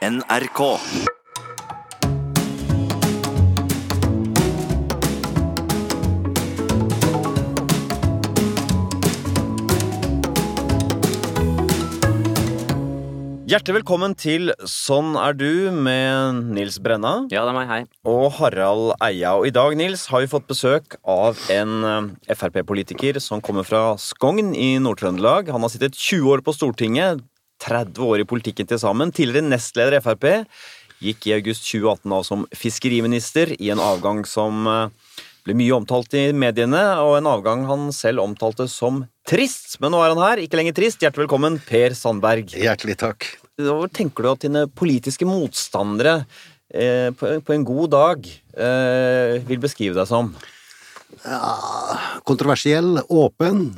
NRK. Hjertelig velkommen til Sånn er du med Nils Brenna Ja, det er meg, hei. og Harald Eia. Og i dag, Nils, har vi fått besøk av en eh, Frp-politiker som kommer fra Skogn i Nord-Trøndelag. Han har sittet 20 år på Stortinget, 30 år i politikken til sammen. Tidligere nestleder i Frp. Gikk i august 2018 av som fiskeriminister i en avgang som eh, ble mye omtalt i mediene, og en avgang han selv omtalte som trist. Men nå er han her, ikke lenger trist. Hjertelig velkommen, Per Sandberg. Hjertelig takk. Hva tenker du at dine politiske motstandere eh, på, på en god dag eh, vil beskrive deg som? Kontroversiell, åpen,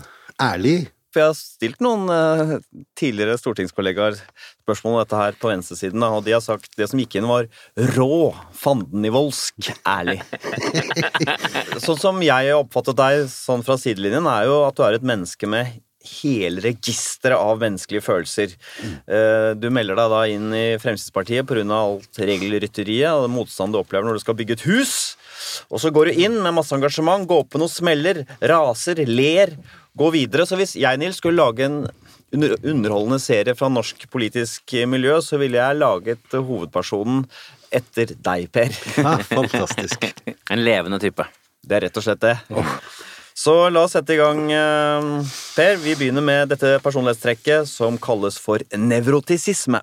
ærlig. For jeg har stilt noen eh, tidligere stortingskollegaer spørsmål om dette her på venstresiden, og de har sagt det som gikk inn, var rå, fandenivoldsk, ærlig. sånn som jeg oppfattet deg sånn fra sidelinjen, er jo at du er et menneske med hele registeret av menneskelige følelser. Eh, Du melder deg da inn i Fremskrittspartiet pga. alt regelrytteriet og motstand du opplever når du skal bygge et hus. Og så går du inn med masse engasjement, går på noen smeller, raser, ler, går videre. Så hvis jeg, Nils, skulle lage en underholdende serie fra norsk politisk miljø, så ville jeg laget hovedpersonen etter deg, Per. Ja, fantastisk. En levende type. Det er rett og slett det. Så la oss sette i gang, eh, Per. Vi begynner med dette personlighetstrekket som kalles for nevrotisisme.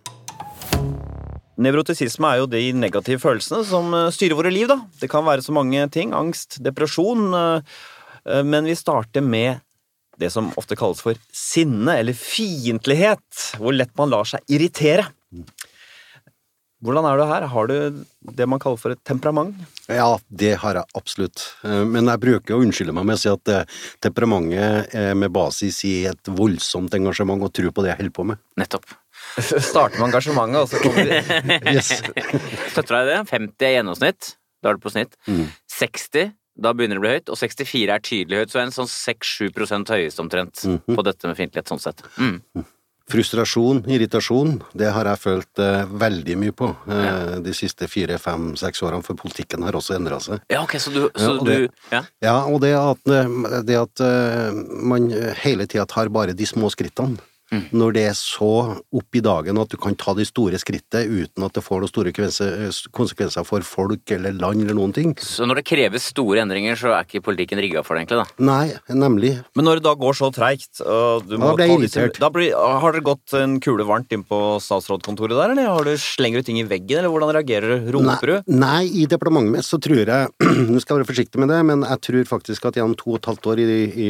Nevrotisisme er jo de negative følelsene som eh, styrer våre liv. da. Det kan være så mange ting. Angst, depresjon. eh, Men vi starter med det som ofte kalles for sinne, eller fiendtlighet. Hvor lett man lar seg irritere. Hvordan er du her? Har du det man kaller for et temperament? Ja, det har jeg absolutt. Eh, Men jeg bruker å unnskylde meg med å si at eh, temperamentet er med basis i et voldsomt engasjement og tro på det jeg holder på med. Nettopp. Starter med engasjementet, og så kommer vi Yes. Støtter deg i det? 50 er gjennomsnitt. Da er du på snitt. 60, da begynner det å bli høyt. Og 64 er tydelig høyt, så er det en sånn 6-7% høyest omtrent på dette med fiendtlighet sånn sett. Mm. Frustrasjon, irritasjon, det har jeg følt eh, veldig mye på eh, de siste fire, fem, seks årene, for politikken har også endra seg. Ja, ok, så du, så Ja, og du det- ja. Ja, og det at, eh, det at eh, man hele tida tar bare de små skrittene. Når det er så opp i dagen at du kan ta de store skrittet uten at det får noen store konsekvenser- konsekvenser for folk eller land eller noen ting. Så når det kreves store endringer, så er ikke politikken rigga for det, egentlig, da? Nei, nemlig. Men når det da går så treigt og du må Da ble jeg irritert. da blir, Har dere gått en kule varmt inn på statsrådkontoret der, eller har du slenger du ting i veggen, eller hvordan reagerer du? Roper du? Nei, nei, i departementet mitt så tror jeg Nå skal jeg være forsiktig med det, men jeg tror faktisk at gjennom to og et halvt år i, i,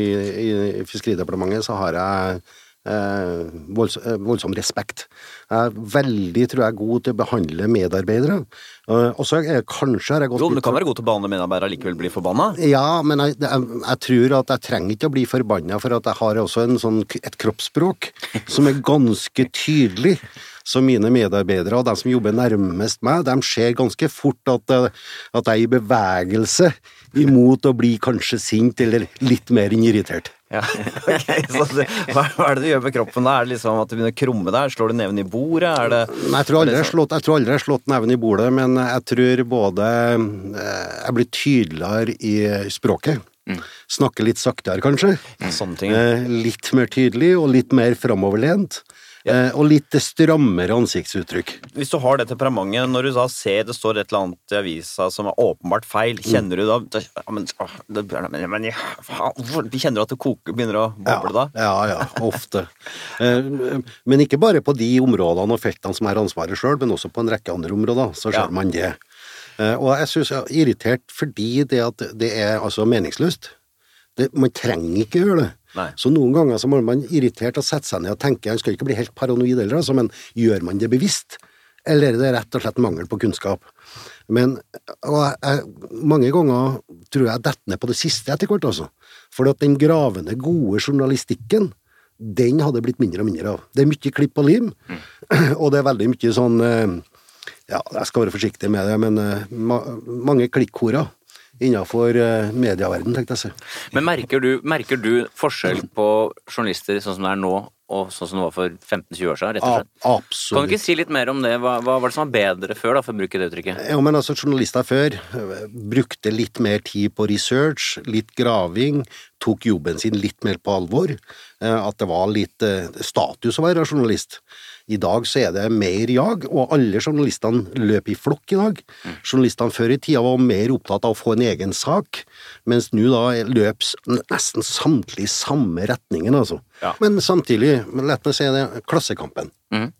i Fiskeridepartementet så har jeg eh, eh, voldsom respekt. Jeg er veldig, tror jeg, god til å behandle medarbeidere. Eh, og så kanskje har jeg gått Jo, men du kan være god til å behandle medarbeidere likevel bli forbanna. Ja, men jeg, jeg, jeg tror at jeg trenger ikke å bli forbanna, for at jeg har også en sånn, et kroppsspråk som er ganske tydelig. Så mine medarbeidere og de som jobber nærmest meg, de ser ganske fort at, eh, at jeg er i bevegelse imot å bli kanskje sint eller litt mer enn irritert. Ja, okay. så det, hva, er det du gjør med kroppen da? Er det liksom at du begynner å krumme deg? Slår du neven i bordet? Er det Nei, Jeg tror aldri jeg har slått, jeg slått neven i bordet, men jeg tror både eh, Jeg blir tydeligere i språket. Snakker litt saktere, kanskje. sånne ting? Eh, litt mer tydelig og litt mer framoverlent. Eh, og litt strammere ansiktsuttrykk. Hvis du har det temperamentet, når du da ser det står et eller annet i avisa som er åpenbart feil, kjenner du da men, men, Kjenner du at det koker, begynner å boble da? Ja, ja, ofte. Eh, men ikke bare på de områdene og feltene som er ansvaret sjøl, men også på en rekke andre områder, så ser Ja. man det. Eh, og jeg syns jeg er irritert fordi det det er altså meningsløst. Det, man trenger ikke gjøre det. Nei. Så noen ganger så må man irritert og sette seg ned og tenke, jeg skal ikke bli helt paranoid heller, altså, men gjør man det bevisst? Eller er det rett og slett mangel på kunnskap? Men jeg, mange ganger tror jeg detter ned på det siste etter hvert, altså. For at den gravende, gode journalistikken, den hadde blitt mindre og mindre av. Det er mye klipp og lim, og det er veldig mye sånn eh, Ja, jeg skal være forsiktig med det, men eh, ma mange klikkhorer innenfor medieverdenen, medieverden, tenkte jeg å si. Men merker du, merker du forskjell på journalister sånn som det er nå, og sånn som det var for 15-20 år siden? rett og slett? A Kan du ikke si litt mer om det? Hva, hva var det som var bedre før, da, for å bruke det uttrykket? Ja, men altså, journalister før eh, brukte litt mer tid på research, litt graving, tok jobben sin litt mer på alvor. eh, At det var litt eh, status å være journalist. I dag så er det mer jag, og alle journalistene løper i flokk i dag. Journalistene før i tida var mer opptatt av å få en egen sak, mens nå da løps nesten samtlige i samme retningen, altså. Ja. Men samtidig, la meg si det, Klassekampen. Mhm.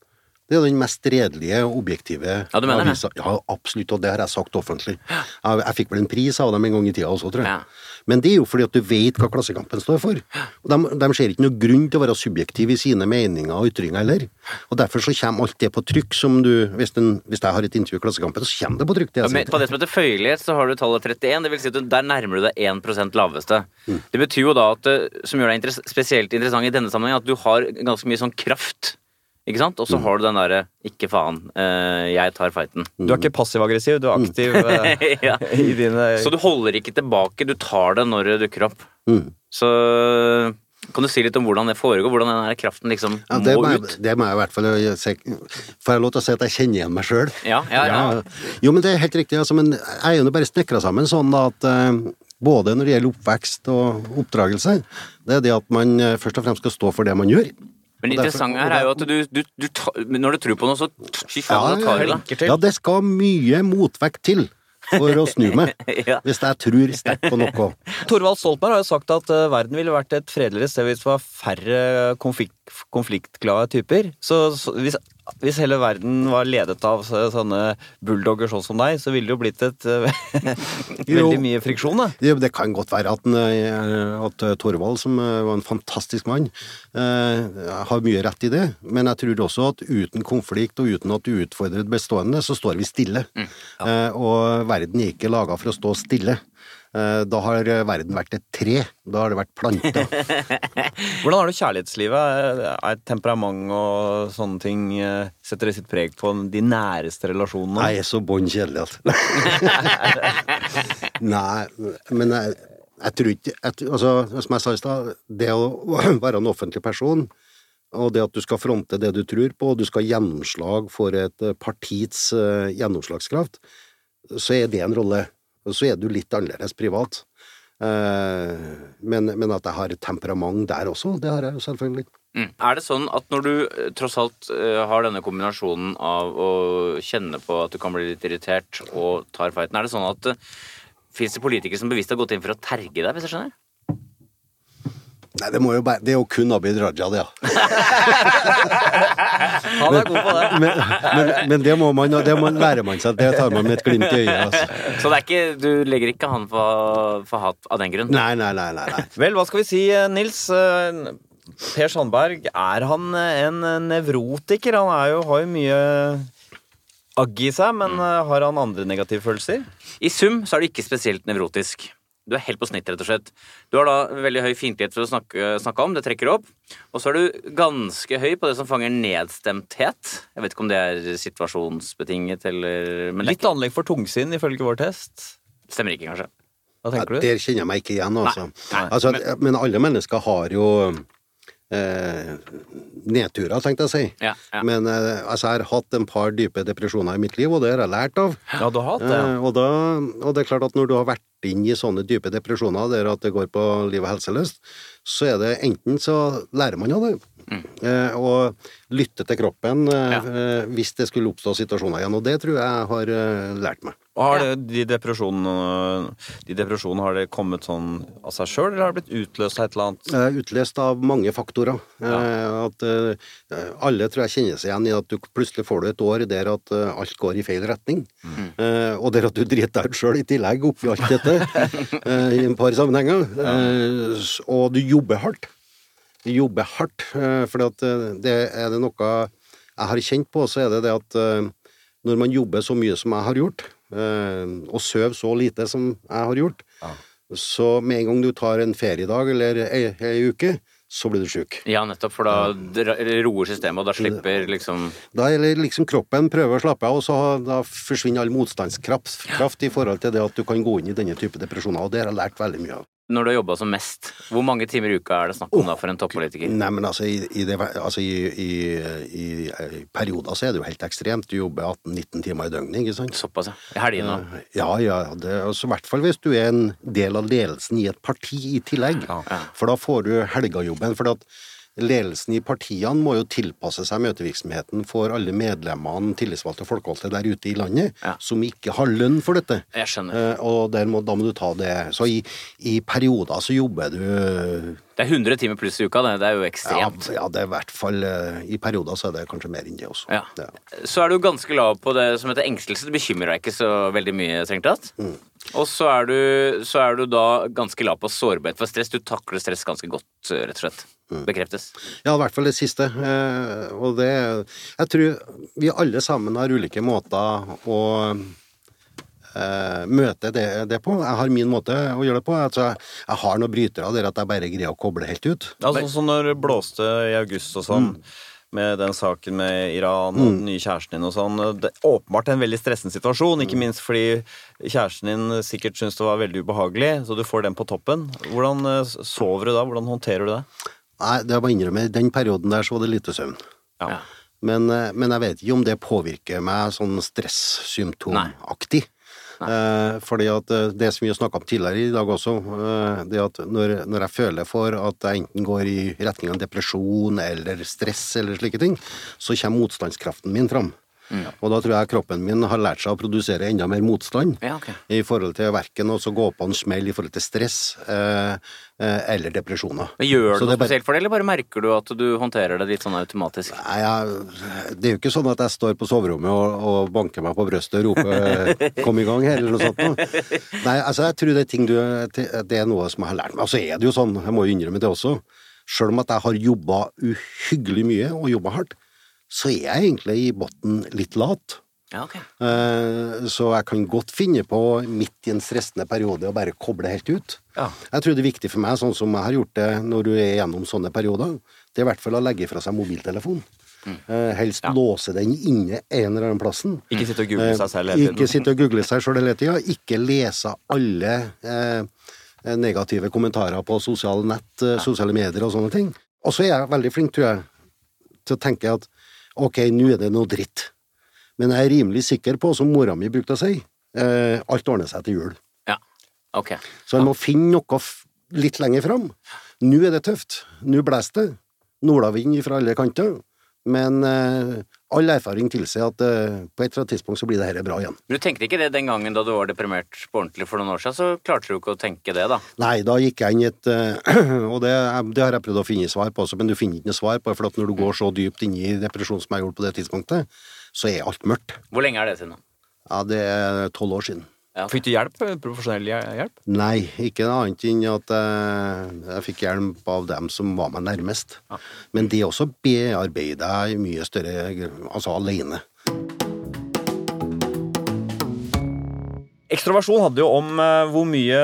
Det er den mest redelige, objektive Ja, du mener det? Ja, absolutt, og det har jeg sagt offentlig. Jeg, jeg fikk vel en pris av dem en gang i tida også, tror jeg. Ja. Men det er jo fordi at du vet hva Klassekampen står for. Og de, de ser ikke noe grunn til å være subjektive i sine meninger og ytringer heller. Og derfor så kommer alt det på trykk som du Hvis, den, hvis jeg har et intervju i Klassekampen, så kommer det på trykk. det Ja, på det som heter føyelighet, så har du tallet 31. Det vil si at du, der nærmer du deg 1 laveste. Mm. Det betyr jo da at som gjør deg spesielt interessant i denne sammenheng, at du har ganske mye sånn kraft. Ikke sant? Og Mm. så har du den derre 'ikke faen, eh, jeg tar fighten'. Du er ikke passiv-aggressiv, du er aktiv eh, ja. i dine Så du holder ikke tilbake, du tar det når det dukker opp. Mm. Så kan du si litt om hvordan det foregår? Hvordan den kraften liksom Ja, må må jeg, ut? det må jeg i hvert fall se. Får jeg lov til å si at jeg kjenner igjen meg sjøl? Ja, ja, ja. Jo, men det er helt riktig. Altså, men jeg er jo bare snekra sammen sånn da at uh, både når det gjelder oppvekst og oppdragelse, det er det at man eh, først og fremst skal stå for det man gjør. Men det interessante her er jo at du, du, du ta, Når du tror på noe, så fy faen, tar du det. ja, det skal mye motvekt til for å snu meg, Ja. hvis jeg tror sterkt på noe. Torvald Stoltenberg har jo sagt at eh, verden ville vært et fredeligere sted hvis det var færre konflikt, konfliktglade typer. Så, så hvis, hvis hele verden var ledet av sånne bulldogger sånn som deg, så ville det jo blitt et eh, veldig mye friksjon, da. Det, det kan godt være at, eh, at Torvald, som eh, var en fantastisk mann, eh, har mye rett i det, men jeg tror også at uten konflikt og uten at du utfordrer det bestående, så står vi stille. eh, og verden er ikke laga for å stå stille. Eh, da har verden vært et tre. Da har det vært planter. Hvordan har du kjærlighetslivet? Er temperament og sånne ting eh, Setter det sitt preg på de næreste relasjonene? Jeg er så bånn kjedelig altså. Nei, men jeg, jeg tror ikke jeg, altså, Som jeg sa i stad, det å være en offentlig person, og det at du skal fronte det du tror på, og du skal ha gjennomslag for et eh, partiets eh, gjennomslagskraft, så er det en rolle. Så er du litt annerledes privat. Eh, men, men at jeg har temperament der også, det har jeg jo selvfølgelig. Mm. Er det sånn at når du eh, tross alt eh, har denne kombinasjonen av å kjenne på at du kan bli litt irritert og tar fighten, er det sånn at fins det politikere som bevisst har gått inn for å terge deg, hvis jeg skjønner? Nei, det, må jo bare, det er jo kun Abid Raja, det, ja. Han er god på det. Men, men, men det må man, det må, lærer man seg. Det tar man med et glimt i øyet. Altså. Så det er ikke, du legger ikke han for, for hat av den grunn? Nei, nei, nei. nei, nei. Vel, hva skal vi si, eh, Nils? Eh, Per Sandberg, er han eh, en nevrotiker? Han er jo, har jo mye agg i seg, men har han andre negative følelser? I sum så er du ikke spesielt nevrotisk. Du er helt på snitt, rett og slett. Du har da veldig høy fiendtlighet for å snakke, snakke om, det trekker opp. Og så er du ganske høy på det som fanger nedstemthet. Jeg vet ikke om det er situasjonsbetinget eller Men Litt anlegg for tungsinn, ifølge vår test. stemmer ikke, kanskje. Hva Ja, tenker du? der kjenner jeg meg ikke igjen, altså. nei, altså men alle mennesker har jo eh, nedturer, tenkte jeg å si. Ja, ja. Men eh, altså, jeg har hatt en par dype depresjoner i mitt liv, og det har jeg lært av. Ja, du har hatt det. ja. Eh, og, da, og det er klart at når du har vært inn i sånne dype depresjoner der at det går på liv og helseløst så er det enten så lærer man av det, eh, og lytte til kroppen eh, Mm. Ja. eh, hvis det skulle oppstå situasjoner igjen, og det tror jeg har eh, lært meg. Og har det, de depresjonene De depresjonene, har det kommet sånn av seg sjøl, eller har det blitt utløst av et eller annet? Eh, Utløst av mange faktorer. Eh, At eh, Alle tror jeg kjenner seg igjen i at du plutselig får du et år der at eh, alt går i feil retning. Eh, Og der at du driter deg ut sjøl i tillegg oppi alt dette, eh, i en par sammenhenger. Eh, Og du jobber hardt. Jobber hardt, for det er det noe jeg har kjent på, så er det det at eh, når man jobber så mye som jeg har gjort, eh, og sover så lite som jeg har gjort, så med en gang du tar en feriedag eller ei, ei uke, så blir du sjuk. Ja, nettopp, for da roer systemet, og da slipper liksom Da er liksom kroppen prøver å slappe av, og så da forsvinner all motstandskraft kraft i forhold til det at du kan gå inn i denne type depresjoner, og det har jeg lært veldig mye av. Når du har jobba som mest, hvor mange timer i uka er det snakk om da for en toppolitiker? Nei, men altså, i, i, det, altså i, i, perioder så er det jo helt ekstremt. Du jobber 18-19 timer i døgnet, ikke sant? Såpass, ja. I helgene òg. Ja, ja. Det, altså, I hvert fall hvis du er en del av ledelsen i et parti i tillegg. For da får du helgajobben. For at ledelsen i partiene må jo tilpasse seg møtevirksomheten for alle medlemmene, tillitsvalgte og folkevalgte der ute i landet, Ja. som ikke har lønn for dette. Jeg skjønner. Eh, og der må, da må du ta det. Så i, i perioder så jobber du Det er 100 timer pluss i uka, det. Det er jo ekstremt. ja, det er i hvert fall eh, I perioder så er det kanskje mer enn det også. Ja. Så er du ganske lav på det som heter engstelse. Det bekymrer deg ikke så veldig mye, strengt tatt. Mm. Og så er, du, så er du da ganske lav på sårbarhet for stress. Du takler stress ganske godt, rett og slett. Mm. Bekreftes. Ja, i hvert fall det siste. Eh, og det Jeg tror vi alle sammen har ulike måter å eh, møte det, det på. Jeg har min måte å gjøre det på. Altså, jeg har noen brytere der at jeg bare greier å koble helt ut. Altså sånn når det blåste i august og sånn, med den saken med Iran og den nye kjæresten din og sånn Det er åpenbart en veldig stressende situasjon, ikke minst fordi kjæresten din sikkert syns det var veldig ubehagelig, så du får den på toppen. Hvordan eh, sover du da? Hvordan håndterer du det? Nei, det er bare å innrømme, i den perioden der så var det lite søvn. Ja. Men, eh, men jeg vet ikke om det påvirker meg sånn stressymptomaktig. Eh, fordi at eh, det som vi har snakka om tidligere i dag også, eh, det at når, når jeg føler for at jeg enten går i retning av depresjon eller stress eller slike ting, så kommer motstandskraften min fram. Og da tror jeg kroppen min har lært seg å produsere enda mer motstand Ja, okay. i forhold til verken å gå på en smell i forhold til stress eh, eh, eller depresjoner. Men Gjør du noe det bare- spesielt for det, eller bare merker du at du håndterer det litt sånn automatisk? Nei, jeg, det er jo ikke sånn at jeg står på soverommet og, og banker meg på brøstet og roper 'kom i gang' her, eller noe sånt. noe. Nei, altså jeg tror det er ting du Det er noe som jeg har lært meg. Og så er det jo sånn, jeg må jo innrømme det også, sjøl om at jeg har jobba uhyggelig mye og jobba hardt, så er jeg egentlig i bunnen litt lat. Ja, ok. Eh, Så jeg kan godt finne på, midt i en stressende periode, å bare koble helt ut. Ja. Jeg tror det er viktig for meg, sånn som jeg har gjort det når du er gjennom sånne perioder, det er i hvert fall å legge fra seg mobiltelefonen. Mm. Helst låse den inne en eller annen plassen. Ikke sitte og google seg selv hele tiden. Ikke sitte og google seg selv hele tida. Ikke lese alle eh, negative kommentarer på sosiale nett, eh, sosiale medier og sånne ting. Og så er jeg veldig flink, tror jeg, til å tenke at ok, nå er det noe dritt. Men jeg er rimelig sikker på, som mora mi brukte å si, eh, alt ordner seg til jul. Ja. Ok. Så en må finne noe litt lenger fram. Nå er det tøft. Nå blåser det. Nordavind fra alle kanter. Men eh, all erfaring tilsier at uh, på et eller annet tidspunkt så blir det dette bra igjen. Men du tenkte ikke det den gangen da du var deprimert på ordentlig for noen år siden, så klarte du ikke å tenke det, da? Nei, da gikk jeg inn i et uh, Og det, det har jeg prøvd å finne svar på også, men du finner ikke noe svar på det, for når du går så dypt inn i depresjon som jeg gjorde på det tidspunktet, så er alt mørkt. Hvor lenge er det siden? Ja, det er tolv år siden. Ja. Fikk du hjelp? Profesjonell hjelp? Nei, ikke noe annet enn at jeg, jeg fikk hjelp av dem som var meg nærmest. Men det også bearbeida jeg i mye større Altså alene. Ekstroversjon handler jo om eh, hvor mye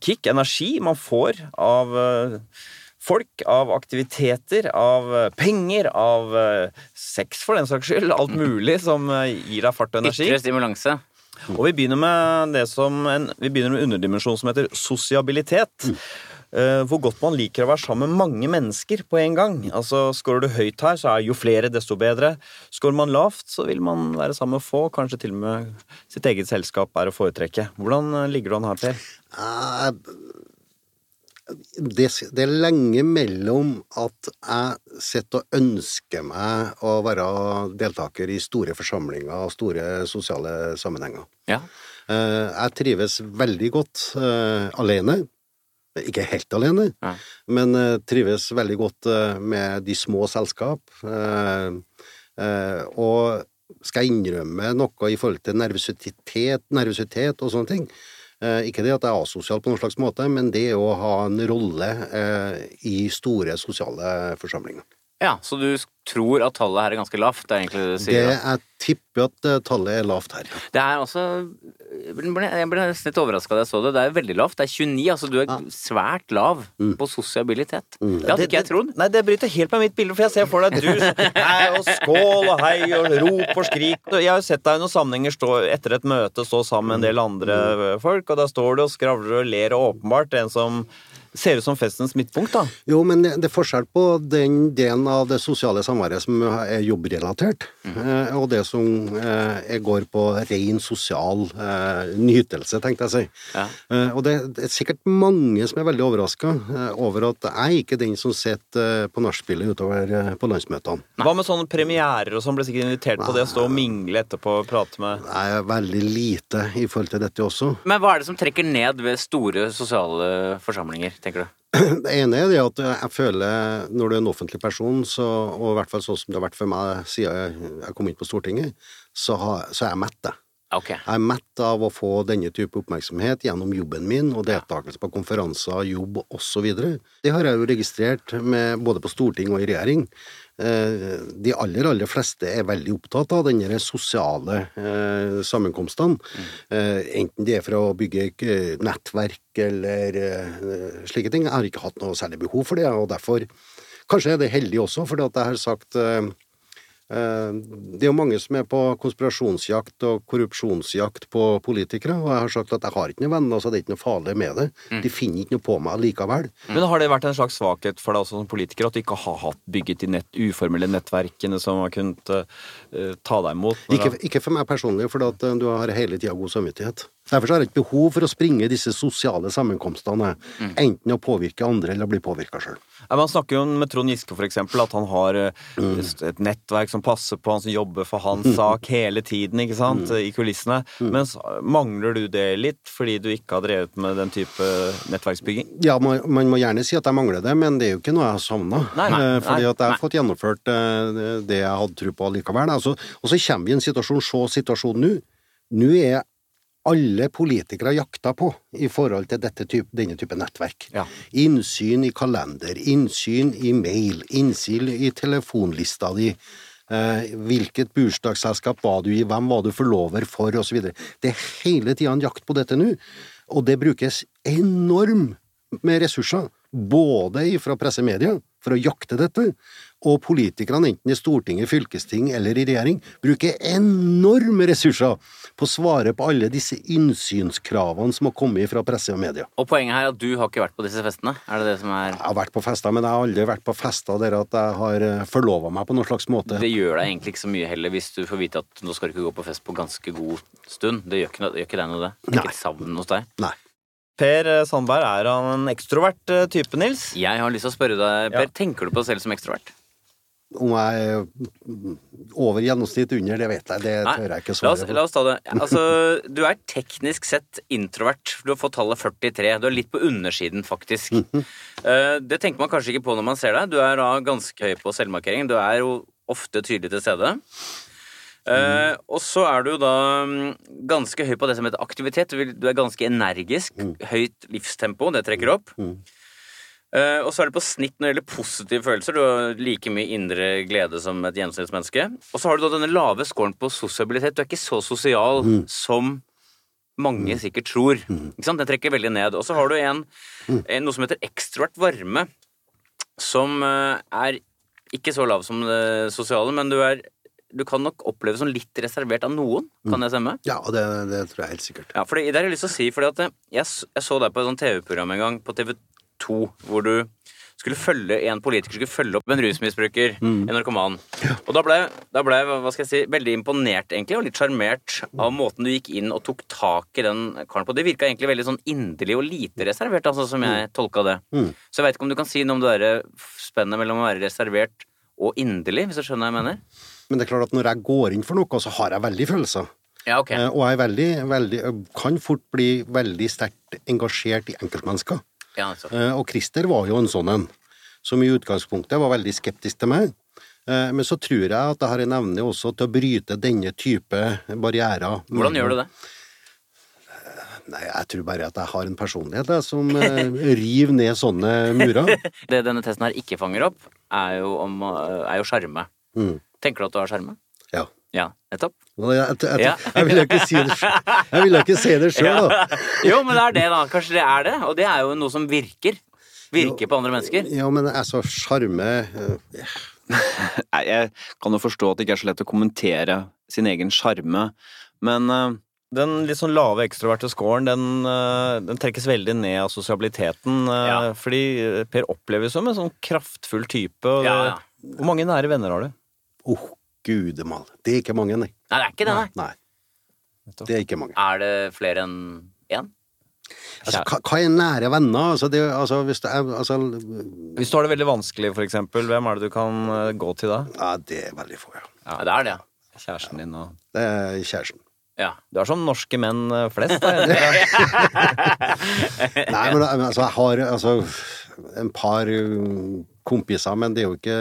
kick, energi, man får av eh, folk, av aktiviteter, av eh, penger, av eh, sex for den saks skyld. Alt mulig som eh, gir deg fart og energi. Ytre stimulanse. Og vi begynner med det som en, vi begynner med en underdimensjon som heter sosiabilitet. Uh, hvor godt man liker å være sammen med mange mennesker på en gang. Altså, Skårer du høyt her, så er jo flere, desto bedre. Skårer man lavt, så vil man være sammen med få. Kanskje til og med sitt eget selskap er å foretrekke. Hvordan eh, ligger du an her, Per? Eh, Det, det er lenge mellom at jeg sitter og ønsker meg å være deltaker i store forsamlinger og store sosiale sammenhenger. Ja. Eh, Jeg trives veldig godt eh, alene. Ikke helt alene, Ja. men eh, trives veldig godt med de små selskap. Og skal jeg innrømme noe i forhold til nervøsitet, nervøsitet og sånne ting. Eh, ikke det at jeg er asosial på noen slags måte, men det å ha en rolle eh, i store sosiale forsamlinger. ja, så du tror at tallet her er ganske lavt. Det er egentlig det du Det, sier. Det, jeg tipper at eh, tallet er lavt her. Det er også Jeg ble, jeg ble nesten litt overraska da jeg så det. Det er veldig lavt. Det er 29. Altså du er svært lav på sosialitet. Det hadde ikke jeg trodd. Nei, det bryter helt med mitt bilde, for jeg ser for deg du hei, og skål og hei og rop og skrik. Jeg har jo sett deg i noen sammenhenger stå etter et møte stå sammen med en del andre folk, og da står du og skravler og ler, og åpenbart en som ser ut som festens midtpunkt, da. Jo, men det det er forskjell på den delen av det sosiale samværet som er jobbrelatert, eh, og det som eh, går på ren sosial eh, nytelse, tenkte jeg å si. Ja. Eh, og det, det er sikkert mange som er veldig overraska over at jeg ikke er den som sitter eh, på nachspielet utover eh, på landsmøtene. Hva med sånne premierer og sånn? Ble sikkert invitert på det, å stå og mingle etterpå og prate med Nei, er veldig lite i forhold til dette også. Men hva er det som trekker ned ved store sosiale forsamlinger, tenker du? Det ene er det at jeg føler når du er en offentlig person, så, og i hvert fall sånn som det har vært for meg siden jeg, kom inn på Stortinget, så, har, så er jeg mett, okay. Jeg er mett av å få denne type oppmerksomhet gjennom jobben min og deltakelse på konferanser, jobb osv. Det har jeg jo registrert med, både på storting og i regjering. Eh, De aller, aller fleste er veldig opptatt av denne sosiale eh, sammenkomstene. Eh, enten det er for å bygge nettverk eller slike ting. Jeg har ikke hatt noe særlig behov for det, og derfor Kanskje er det heldig også, fordi at jeg har sagt Det er jo mange som er på konspirasjonsjakt og korrupsjonsjakt på politikere, og jeg har sagt at jeg har ikke noen venner, så det er ikke noe farlig med det. De finner ikke noe på meg likevel. Men har det vært en slags svakhet for deg også som politiker, at du ikke har hatt bygget de nett, uformelle nettverkene som har kunnet uh, ta deg imot? Ikke, ikke for meg personlig, for at eh, du har hele tida god samvittighet. Derfor har jeg ikke behov for å springe disse sosiale sammenkomstene, enten å påvirke andre eller å bli påvirka sjøl. Man snakker jo med Trond Giske for eksempel, at han har mm. et nettverk som passer på han, som jobber for hans sak hele tiden, ikke sant, i kulissene. Mens mangler du det litt fordi du ikke har drevet med den type nettverksbygging? Ja, man, man må gjerne si at jeg mangler det, men det er jo ikke noe jeg har savna. Eh, fordi at jeg har fått gjennomført eh, det jeg hadde tro på likevel. Altså, og så kommer vi i en situasjon, se situasjonen nå. Nå er alle politikere jakta på i forhold til type, denne type nettverk. Ja. Innsyn i kalender, innsyn i mail, innsyn i telefonlista di. Eh, hvilket bursdagsselskap var du i, hvem var du forlover for, osv. Det er hele tida en jakt på dette nå, og det brukes enormt med ressurser, både fra pressemedia for å jakte dette, og politikerne, enten i Stortinget, fylkesting eller i regjering, bruker enorme ressurser på å svare på alle disse innsynskravene som har kommet fra presse og media. Og poenget her er at du har ikke vært på disse festene? Er det det som er Jeg har vært på fester, men jeg har aldri vært på fester der at jeg har forlova meg på noen slags måte. Det gjør deg egentlig ikke så mye heller hvis du får vite at nå skal du ikke gå på fest på ganske god stund. Det gjør ikke, det gjør ikke deg noe, det. Det er Nei. ikke et savn hos deg. Nei. Per eh, Sandberg, er han en ekstrovert eh, type, Nils? Jeg har lyst til å spørre deg, Per, Ja. tenker du på deg selv som ekstrovert? Om jeg er over gjennomsnitt under, det vet jeg. Det Nei. tør jeg ikke La oss, la oss ta det. Altså, du er teknisk sett introvert. Du har fått tallet 43. Du er litt på undersiden, faktisk. Mhm. Eh, Det tenker man kanskje ikke på når man ser deg. Du er da ganske høy på selvmarkering. Du er jo ofte tydelig til stede. Eh, og så er du da mm, ganske høy på det som heter aktivitet. Du er ganske energisk. Høyt livstempo. Det trekker opp. Eh, og så er det på snitt når det gjelder positive følelser. Du har like mye indre glede som et gjennomsnittsmenneske. Og så har du da denne lave scoren på sosialitet. Du er ikke så sosial som mange sikkert tror. Ikke sant? Den trekker veldig ned. Og så har du en, en, noe som heter ekstrovert varme, som eh, er ikke så lav som det sosiale, men du er du kan nok oppleves som litt reservert av noen. Kan det stemme? Ja, det, det tror jeg helt sikkert. Ja, for det der har jeg lyst til å si, fordi at eh, jeg, jeg så deg på et sånt TV-program en gang på TV2, hvor du skulle følge en politiker skulle følge opp en rusmisbruker, en narkoman. Og da ble, da ble hva skal jeg si, veldig imponert egentlig, og litt sjarmert av måten du gikk inn og tok tak i den karen på. Det virka egentlig veldig sånn inderlig og lite reservert, altså, som jeg tolka det. Så jeg veit ikke om du kan si noe om det derre spennet mellom å være reservert og inderlig, hvis du skjønner hva jeg mener? Men det er klart at når jeg går inn for noe, så har jeg veldig følelser. Ja, ok. Eh, Og jeg veldig, veldig, kan fort bli veldig sterkt engasjert i enkeltmennesker. Ja, altså. Eh, Og Christer var jo en sånn en, som i utgangspunktet var veldig skeptisk til meg. Eh, Men så tror jeg at jeg har en evne også til å bryte denne type barrierer. Hvordan gjør du det? Nei, jeg tror bare at jeg har en personlighet jeg, som eh, river ned sånne murer. Det denne testen her ikke fanger opp, er jo, om, er jo. Mm. Tenker du at du har sjarme? Ja. Nettopp. Jeg, Ja. ville ikke si det sjøl, jeg ville ikke si det selv, da. Jo, men det er det, da. Kanskje det er det. Og det er jo noe som virker. Virker på andre mennesker. Ja, men altså, sjarme eh, Nei, jeg kan jo forstå at det ikke er så lett å kommentere sin egen sjarme, men eh, den litt sånn lave ekstroverte scoren, den, eh, den trekkes veldig ned av sosialiteten. Ja. Fordi Per oppleves som en sånn kraftfull type. Ja, ja. Hvor mange nære venner har du? Åh, gudemal. Det er ikke mange, nei. Nei, det er ikke det, nei. Nei. Det er ikke mange. Er det flere enn én? Altså, hva, hva er nære venner? Altså, det, altså, hvis det er altså, Hvis du har det veldig vanskelig, for eksempel, hvem er det du kan eh, gå til da? Ja, det er veldig få, ja. Ja, det er det, ja. Kjæresten din og Det er kjæresten. ja. Du er som norske menn eh, flest, da. Nei, men altså, jeg har altså, en par kompiser, men det er jo ikke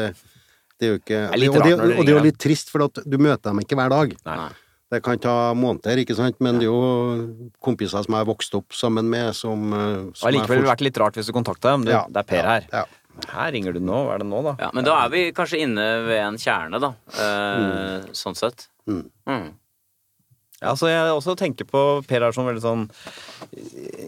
det er jo ikke, er litt og, det, rart det og det er jo litt trist, for at du møter dem ikke hver dag. Nei. Det kan ta måneder, ikke sant, men det er jo kompiser som jeg har vokst opp sammen med, som, Det som har jeg likevel fortsatt- vært litt rart hvis du kontakta dem. Du, Ja, det er Per ja, her. Ja. Her ringer du nå. Hva er det nå, da? ja. Men da er vi kanskje inne ved en kjerne, da. Eh, Sånn sett. Mm. Mm. Ja, så jeg også tenker på Per er sånn veldig sånn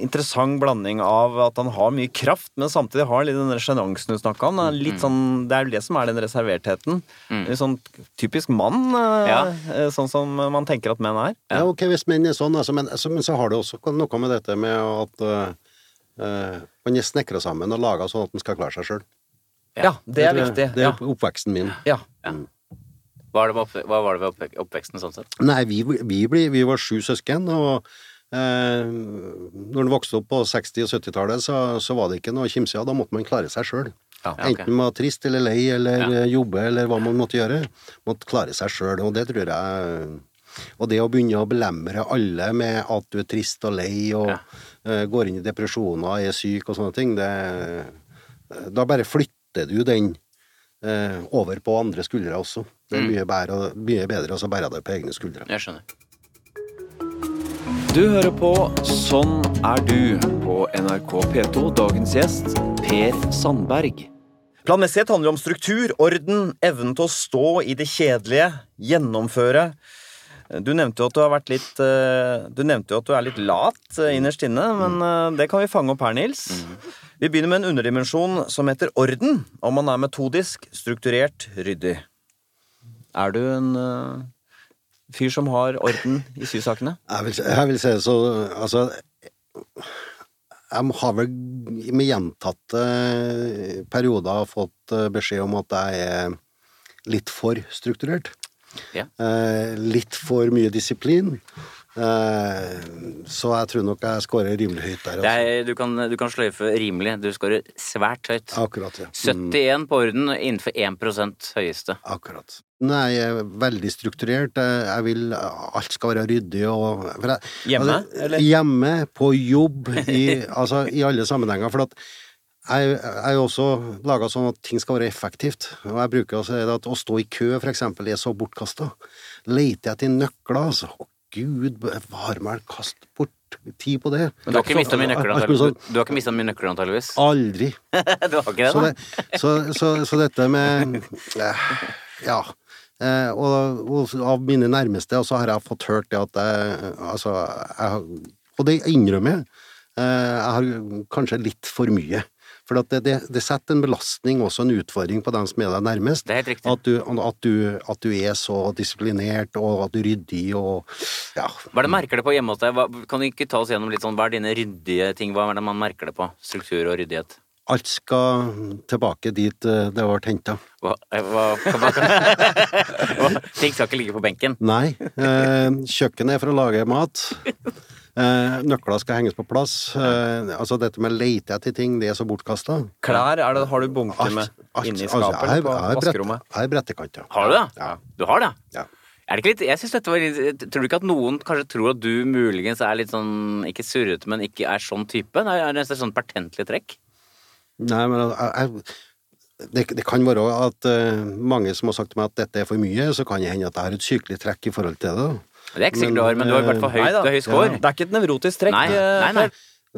interessant blanding av at han har mye kraft, men samtidig har litt den sjenansen du snakka om. Er, Mm. litt sånn, det er jo det som er den reservertheten. Litt sånn typisk mann, eh, Ja. eh, sånn som man tenker at menn er. Ja, ok, hvis menn er sånn, altså, men, altså, men så har det også noe med dette med at uh, uh, man er snekra sammen og laga sånn at man skal klare seg sjøl. Ja, det er viktig. Det er oppveksten min. ja. Hva, er det med oppve hva var det ved oppvek oppveksten sånn sett? Nei, vi, vi, ble, vi var sju søsken, og eh, når en vokste opp på 60- og 70-tallet, så, så var det ikke noe kimse av. Da måtte man klare seg sjøl. Ja, okay. Enten man var trist eller lei eller Ja. eh, jobbe eller hva man måtte gjøre. Måtte klare seg sjøl, og det tror jeg Og det å begynne å belemre alle med at du er trist og lei og Ja. eh, går inn i depresjoner, er syk og sånne ting, det Da bare flytter du den eh, over på andre skuldre også. Det er mye, bedre, mye bedre å bære det på egne skuldre. Jeg skjønner. Du hører på Sånn er du på NRK P2. Dagens gjest Per Sandberg. Planmessighet handler om struktur, orden, evnen til å stå i det kjedelige, gjennomføre. Du nevnte jo at du har vært litt eh, Du nevnte jo at du er litt lat eh, innerst inne, men eh, det kan vi fange opp her, Nils. Vi begynner med en underdimensjon som heter orden. Om man er metodisk, strukturert, ryddig. Er du en uh, fyr som har orden i sysakene? Jeg vil, jeg vil si så Altså Jeg har vel med gjentatte perioder fått eh, beskjed om at jeg er litt for strukturert. Ja. Eh, litt for mye disiplin. Så jeg tror nok jeg scorer rimelig høyt der. Altså. er, du, kan, du kan sløyfe rimelig. Du scorer svært høyt. Akkurat, ja. Mm, 71 på orden innenfor 1% høyeste. akkurat. Nei, jeg er veldig strukturert. Jeg vil Alt skal være ryddig og for jeg, Hjemme, altså, eller? Hjemme, på jobb, i, altså, i alle sammenhenger. For at jeg jeg er også laga sånn at ting skal være effektivt. Og jeg bruker å si at å stå i kø, for eksempel, er så bortkasta. Leter jeg etter nøkler, altså. Å, gud bevare meg, kast bort tid på det. Men du har ikke mista mine nøkler, antageligvis? sånn- Du, du mistet mye nøkler, antageligvis? Aldri. du har ikke det, Så, det, så, så, så dette med eh, Ja. Eh, og, og av mine nærmeste så har jeg fått hørt det at jeg Altså, jeg, Og det innrømmer jeg. Eh, jeg har kanskje litt for mye. For at det, det, det setter en belastning, også en utfordring, på dem som er deg nærmest. Det er helt riktig. At du, at, du, at du er så disiplinert, og at du er ryddig, og ja. Hva er det merker det på hjemme hos deg? Hva, kan du ikke ta oss gjennom litt sånn, hva er dine ryddige ting? Hva er det man merker det på? Struktur og ryddighet? Alt skal tilbake dit eh, det var henta. Eh, ting skal ikke ligge på benken. Nei. Eh, kjøkkenet er for å lage mat. Eh, nøkler skal henges på plass. Altså dette med lete etter ting, det er så bortkasta. Klær er det, har du bunker med inni skapet Altså, jeg, eller på er vaskerommet? jeg har ja. Har du det? Ja. Du har det? Ja. Er det ikke litt, jeg synes dette var litt, Tror du ikke at noen kanskje tror at du muligens er litt sånn Ikke surrete, men ikke er sånn type? Det er nesten sånn pertentlig trekk. Nei, men jeg, det, det kan være at eh, mange som har sagt til meg at dette er for mye, så kan det hende at jeg har et sykelig trekk i forhold til det. da. Det er ikke sikkert du har, men du har i hvert fall høy, da. høy score. Det er ikke et nevrotisk trekk. Nei, eh, nei, nei.